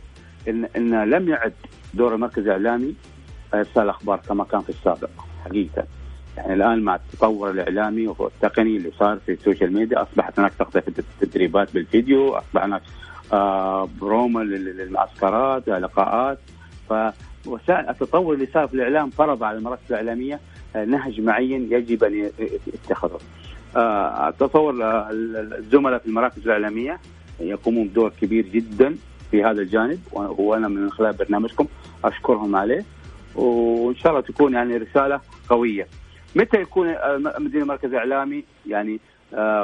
ان إن لم يعد دور المركز الإعلامي ارسال الأخبار كما كان في السابق حقيقة. يعني الآن مع التطور الإعلامي والتقني اللي صار في ال social media أصبحت هناك تغطيه تدريبات بالفيديو أصبح هناك آه برومو للمعسكرات لقاءات فوسائل التطور اللي صار في الإعلام فرض على المراكز الإعلامية آه نهج معين يجب أن يتخذه. آه اتصور آه الزملاء في المراكز الإعلامية يقومون بدور كبير جدا. في هذا الجانب وأنا من خلال برنامجكم أشكرهم عليه وإن شاء الله تكون يعني رسالة قوية. متى يكون مدير مركز إعلامي يعني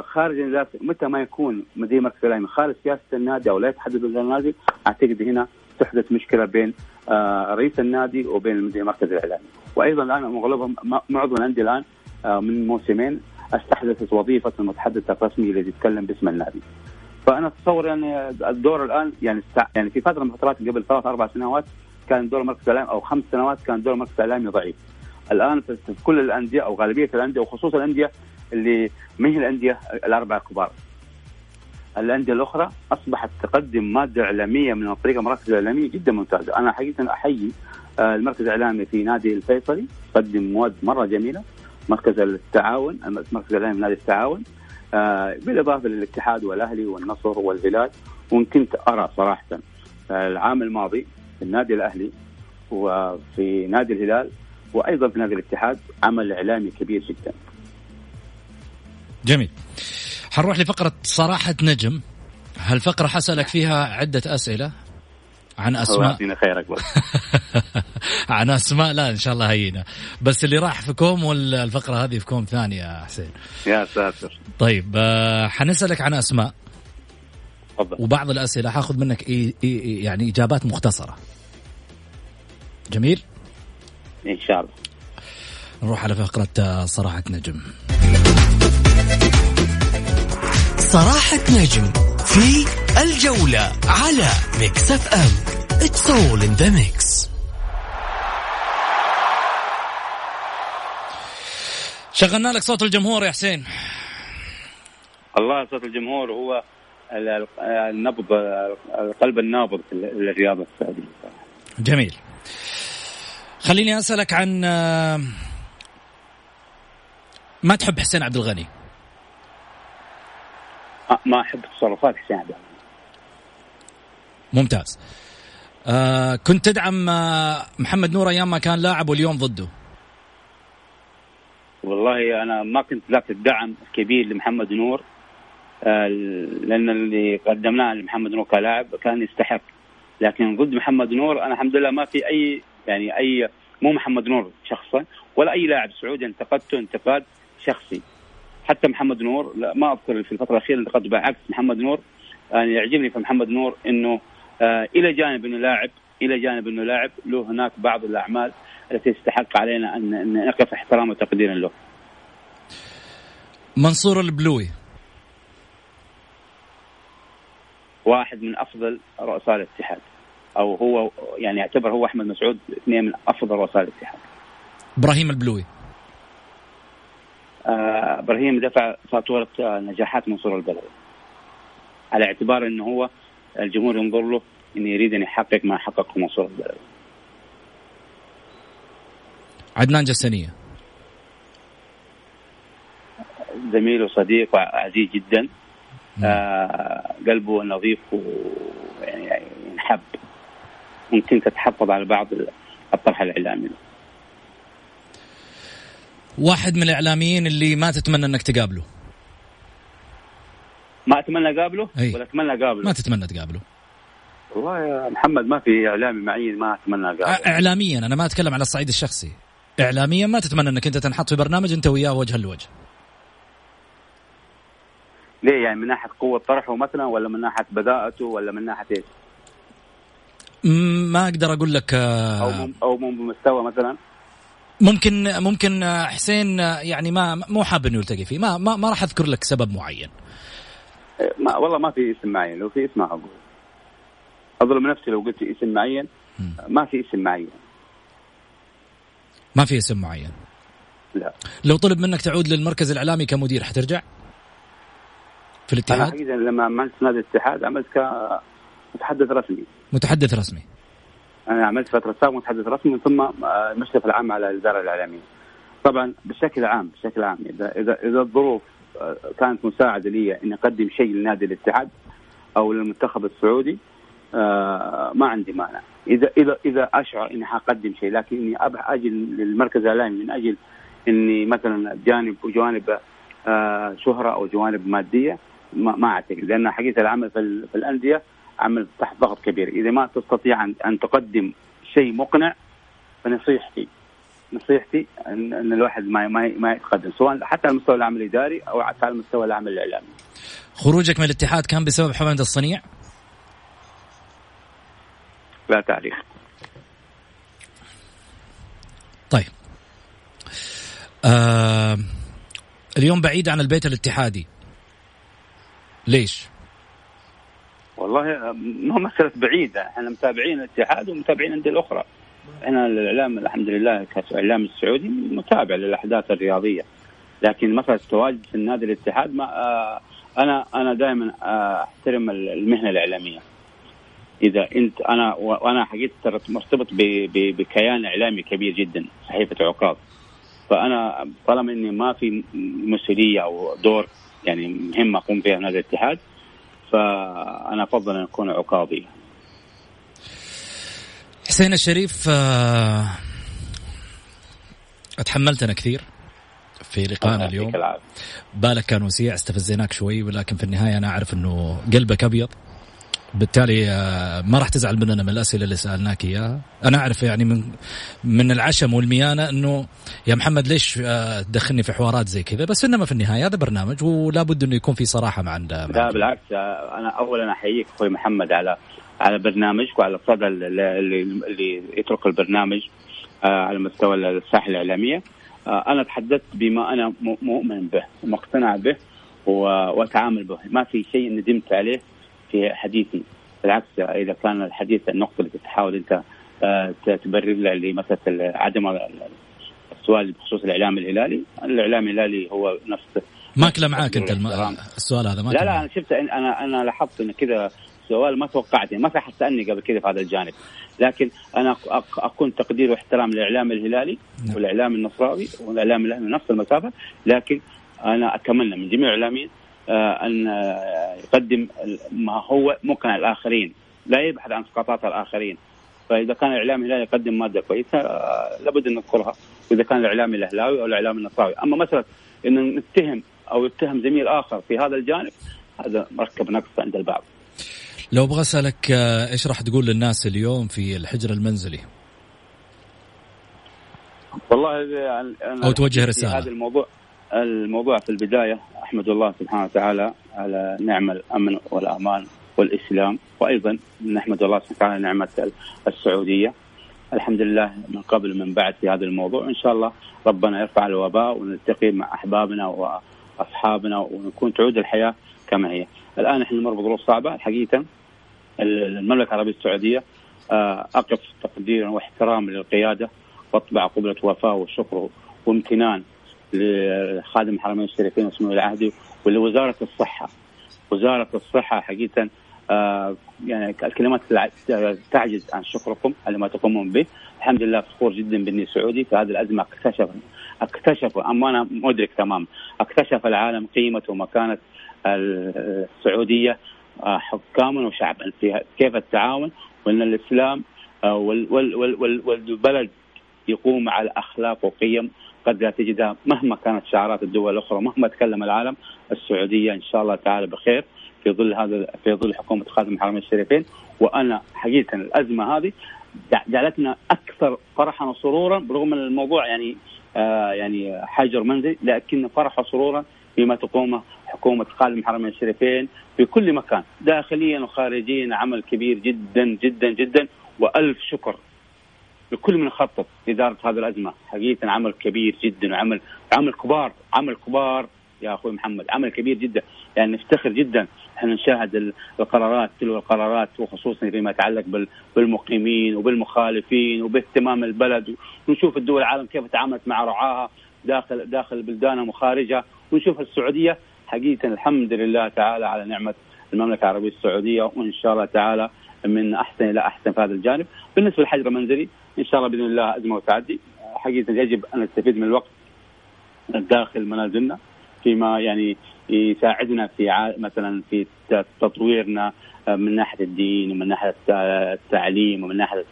خارج متى ما يكون مدير مركز إعلامي خارج سياسة النادي أو لا يتحدث النادي أعتقد هنا تحدث مشكلة بين رئيس النادي وبين المدير المركز الاعلامي وأيضا الآن اغلبهم معظم الأندية الآن من موسمين أستحدثت وظيفة المتحدث الرسمي الذي يتكلم باسم النادي. فأنا أتصور يعني الدور الآن يعني يعني في فترة من الفترات قبل ثلاث أربع سنوات كان دور المركز الاعلامي أو خمس سنوات كان دور المركز الاعلامي ضعيف. الآن في كل الأندية أو غالبية الأندية وخصوصا الأندية اللي ما هي الأندية الاربعه الكبار. الأندية الأخرى أصبحت تقدم مادة إعلامية من طريق المراكز الإعلامية جدا ممتازة، أنا حقيقه أحيي المركز الإعلامي في نادي الفيصلي قدم مواد مرة جميلة، مركز التعاون المركز الإعلامي نادي التعاون آه بالإضافة للاتحاد والأهلي والنصر والهلال وإن كنت أرى صراحة العام الماضي في النادي الأهلي وفي نادي الهلال وأيضا في نادي الاتحاد عمل إعلامي كبير جدا. جميل. حنروح لفقرة صراحة نجم هالفقرة حسألك فيها عدة أسئلة عن أسماء. خيرك بس. *laughs* عن أسماء لا إن شاء الله هينة. بس اللي راح في كوم والفقرة هذه في كوم ثانية يا حسين. يا ساتر. طيب آه، حنسألك عن أسماء. تفضل. وبعض الأسئلة حاخذ منك إي إي يعني إجابات مختصرة. جميل؟ إن شاء الله. نروح على فقرة آه، صراحة نجم. صراحة نجم. في الجولة على Mix FM It's all in the mix. شغلنا لك صوت الجمهور يا حسين. الله صوت الجمهور هو النبض القلب النابض في الرياضة السعودية. جميل. خليني أسألك عن ما تحب حسين عبد الغني؟ ما أحب تصرفات حسين عبد الغني ممتاز. آه كنت تدعم آه محمد نور أيام ما كان لاعب واليوم ضده. والله أنا ما كنت ذاك الدعم الكبير لمحمد نور آه لأن اللي قدمناه لمحمد نور كلاعب كان يستحق. لكن ضد محمد نور أنا الحمد لله ما في أي يعني أي مو محمد نور شخصا ولا أي لاعب سعودي انتقدته انتقاد شخصي. حتى محمد نور لا ما أذكر في الفترة الأخيرة انتقدته بالعكس محمد نور يعني يعجبني في محمد نور إنه آه إلى جانب إنه لاعب إلى جانب إنه لاعب له هناك بعض الأعمال التي يستحق علينا أن نقف احتراما وتقديرا له. منصور البلوي واحد من أفضل رؤساء الاتحاد أو هو يعني يعتبر هو أحمد مسعود اثنين من أفضل رؤساء الاتحاد. إبراهيم البلوي إبراهيم دفع فاتورة نجاحات منصور البلوي على اعتبار إنه هو الجمهور ينظر له إنه يريد ان يحقق ما حققه منصور البلد. عدنان جسنية. زميل وصديق وعزيز جدا. آه قلبه نظيف ويعني ينحب. ممكن تتحفظ على بعض الطرح الإعلامي. واحد من الإعلاميين اللي ما تتمنى إنك تقابله. ما أتمنى أقابله؟ ولا أتمنى أقابله. ما تتمنى تقابله. والله يا محمد ما في إعلامي معين ما أتمنى أقابله. اعلاميا أنا ما أتكلم على الصعيد الشخصي. اعلاميا ما تتمنى إنك أنت تنحط في برنامج أنت وياه وجها لوجه. ليه يعني من ناحية قوة طرحه مثلا ولا من ناحية بداءته ولا من ناحية إيش؟ ما أقدر أقول لك آه، أو أو بمستوى مثلا؟ ممكن ممكن حسين يعني ما مو حاب إنه يلتقي فيه. ما ما, ما راح أذكر لك سبب معين. ما والله ما في اسم معين. لو في اسم أقول. أظلم نفسي لو قلت اسم معين. ما في اسم معين. ما في اسم معين. لا. لو طلب منك تعود للمركز الإعلامي كمدير حترجع؟ في الاتحاد؟ أنا حقيقه لما عملت نادي الاتحاد عملت كمتحدث رسمي. متحدث رسمي. أنا عملت فترة سابقه متحدث رسمي ثم المشرف العام على الإدارة الإعلامية. طبعا بشكل عام بشكل عام إذا إذا إذا الظروف آه، كانت مساعدة لي إني أقدم شيء لنادي الاتحاد أو للمنتخب السعودي آه ما عندي مانع. إذا إذا إذا أشعر إني حقدم شيء لكن إني أجي للمركز الإعلامي من أجل إني مثلا جانب وجوانب آه شهرة أو جوانب مادية ما, أعتقد. لأن حقيقة العمل في الأندية عمل تحت ضغط كبير إذا ما تستطيع ان, أن تقدم شيء مقنع فنصيحتي نصيحتي ان, أن الواحد ما ما ما يتقدم سواء حتى على المستوى العمل الإداري أو حتى على مستوى العمل الإعلامي. خروجك من الاتحاد كان بسبب حمد الصنيع؟ لا تعريف. طيب. آه اليوم بعيد عن البيت الاتحادي. ليش؟ والله ما مسألة بعيدة. إحنا متابعين الاتحاد ومتابعين الأندية الأخرى. إحنا الإعلام الحمد لله كإعلام السعودي متابع للأحداث الرياضية. لكن مسألة التواجد في النادي الاتحاد ما آه أنا أنا دائما آه أحترم المهنة الإعلامية. إذا أنت أنا وأنا حقيقة مرتبط بكيان إعلامي كبير جدا صحيفة عكاظ فأنا طالما إني ما في مسؤولية أو دور يعني مهم أقوم فيها في نادي الاتحاد فأنا أفضل أن اكون عكاظي حسين الشريف اتحملتنا كثير في لقائنا اليوم. بالك كان وسيع استفزيناك شوي ولكن في النهاية أنا أعرف إنه قلبك أبيض. بالتالي آه، ما راح تزعل مننا من الأسئلة اللي سألناك إياها. أنا أعرف يعني من من العشم والميانة إنه يا محمد ليش آه، تدخلني في حوارات زي كذا؟ بس إنما في النهاية هذا برنامج ولا بد إنه يكون في صراحة مع لا بالعكس آه، أنا اولا أحييك أخوي محمد على على برنامجك وعلى الصدى اللي, اللي يترك البرنامج على مستوى الساحة الإعلامية. أنا تحدثت بما أنا مؤمن به ومقتنع به وأتعامل به. ما في شيء ندمت عليه. في حديثي بالعكس إذا كان الحديث النقطة اللي تحاول أنت آه، تبرر لها لمساله عدم السؤال بخصوص الإعلام الهلالي، الإعلام الهلالي هو نفس ماكلة معاك أنت الم... السؤال هذا ما لا لا أنا شفت أنا أنا لاحظت إن كذا سؤال ما توقعت ما في أحد سألني قبل كذا في هذا الجانب. لكن أنا أكون تقدير واحترام للإعلام الهلالي نعم. والإعلام النصراوي والإعلام الاهلي نفس المسافة. لكن أنا اتمنى من جميع الاعلاميين أن يقدم ما هو مقنع الآخرين. لا يبحث عن سقطات الآخرين. فإذا كان الإعلام الهلالي يقدم مادة كويسة آه، لابد أن نذكرها واذا كان الإعلام الاهلاوي أو الإعلام النصراوي. أما مسألة إن نتهم أو يتهم زميل آخر في هذا الجانب هذا مركب نقص عند البعض. لو أبغى أسألك آه، إيش راح تقول للناس اليوم في الحجر المنزلي؟ والله أنا أو توجه رسالة. هذا الموضوع الموضوع في البداية أحمد الله سبحانه وتعالى على نعم الأمن والأمان والإسلام وأيضا نحمد الله سبحانه وتعالى نعمة السعودية. الحمد لله من قبل ومن بعد في هذا الموضوع. إن شاء الله ربنا يرفع الوباء ونلتقي مع أحبابنا وأصحابنا ونكون تعود الحياة كما هي. الآن إحنا نمر بظروف صعبة. حقيقة المملكة العربية السعودية آه، أقف تقديرا واحتراما للقيادة وأطبع قبلة وفاء وشكر وامتنان لخادم الحرمين الشريفين وسمو العهدي ولوزارة الصحة. وزارة الصحة حقيقة آه يعني الكلمات تعجز عن شكركم على ما تقومون به، الحمد لله فخور جدا بإني سعودي في هذه الأزمة اكتشف اكتشف أما أنا مدرك تمام. اكتشف العالم قيمه ومكانة السعودية آه حكاما وشعبا. في كيف التعاون؟ وإن الإسلام آه والبلد يقوم على أخلاق وقيم قد لا تجدها مهما كانت شعارات الدول الأخرى مهما تكلم العالم السعودية إن شاء الله تعالى بخير في ظل هذا في ظل حكومة خادم الحرمين الشريفين. وأنا حقيقة الأزمة هذه جعلتنا أكثر فرحا وسرورا برغم إن الموضوع يعني آه يعني حجر منزلي لكن فرحا وسرورا بما تقومه حكومة خادم الحرمين الشريفين في كل مكان داخليا وخارجيا عمل كبير جدا جدا جدا. وألف شكر. لكل من خطط لإدارة هذه الأزمة. حقيقة عمل كبير جدا وعمل عمل كبار عمل كبار يا أخوي محمد. عمل كبير جدا. يعني نفتخر جدا. إحنا نشاهد القرارات تلو القرارات وخصوصا فيما يتعلق بالمقيمين وبالمخالفين وباهتمام البلد. ونشوف الدول العالم كيف تعاملت مع رعاها داخل داخل بلدانها وخارجها ونشوف السعودية. حقيقة الحمد لله تعالى على نعمة المملكة العربية السعودية. وإن شاء الله تعالى من أحسن إلى أحسن في هذا الجانب. بالنسبة للحجر المنزلي إن شاء الله بإذن الله أزمة وتعدي. حقيقة يجب أن نستفيد من الوقت داخل منازلنا فيما يعني يساعدنا في مثلا في تطويرنا من ناحية الدين ومن ناحية التعليم ومن ناحية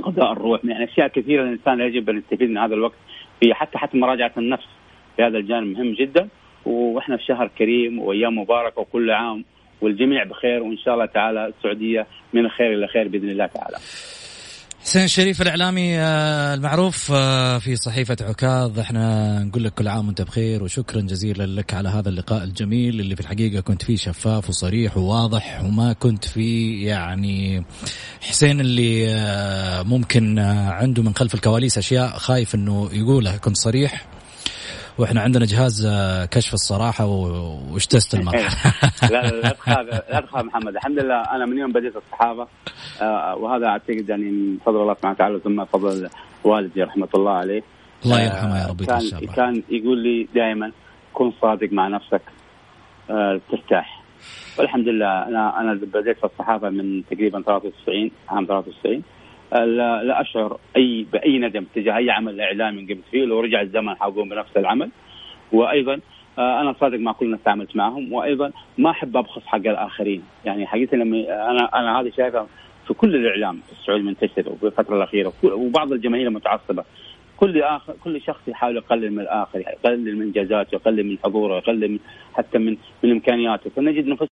غذاء الروح. يعني أشياء كثيرة الإنسان يجب أن يستفيد من هذا الوقت في حتى حتى مراجعة النفس في هذا الجانب مهم جدا. وإحنا في شهر كريم وأيام مباركة وكل عام والجميع بخير وإن شاء الله تعالى السعودية من الخير إلى خير بإذن الله تعالى. حسين الشريف الإعلامي آه، المعروف آه، في صحيفة عكاظ إحنا نقول لك كل عام وأنت بخير وشكرا جزيلا لك على هذا اللقاء الجميل اللي في الحقيقة كنت فيه شفاف وصريح وواضح وما كنت فيه يعني حسين اللي آه، ممكن عنده من خلف الكواليس أشياء خايف إنه يقولها كنت صريح وإحنا عندنا جهاز آه، كشف الصراحة واجتزت المرحلة؟ لا لا لا تخاف لا تخاف محمد. الحمد لله أنا من يوم بديت الصحافة آه، وهذا أعتقد يعني من فضل الله سبحانه وتعالى ثم فضل والدي رحمة الله عليه. الله يرحمه يا رب كان كان يقول لي دائما كن صادق مع نفسك آه، ترتاح. والحمد لله أنا أنا بديت في الصحافة من تقريبا 93 عام 93 لا, لا أشعر أي بأي ندم تجاه أي عمل إعلامي قمت فيه لو رجع الزمن حقوم بنفس العمل. وأيضا آه، أنا صادق مع كل الناس تعاملت معهم. وأيضا ما أحب ابخس حق الآخرين. يعني حقيقة لما أنا أنا هذه شايفها في كل الإعلام في السعودية منتشر وفي الفترة الأخيرة. وبعض الجماهير المتعصبة. كل آخر كل شخص يحاول يقلل من الآخر يقلل من انجازاته يقلل من حضوره يقلل من حتى من من إمكانياته. فنجد نفسنا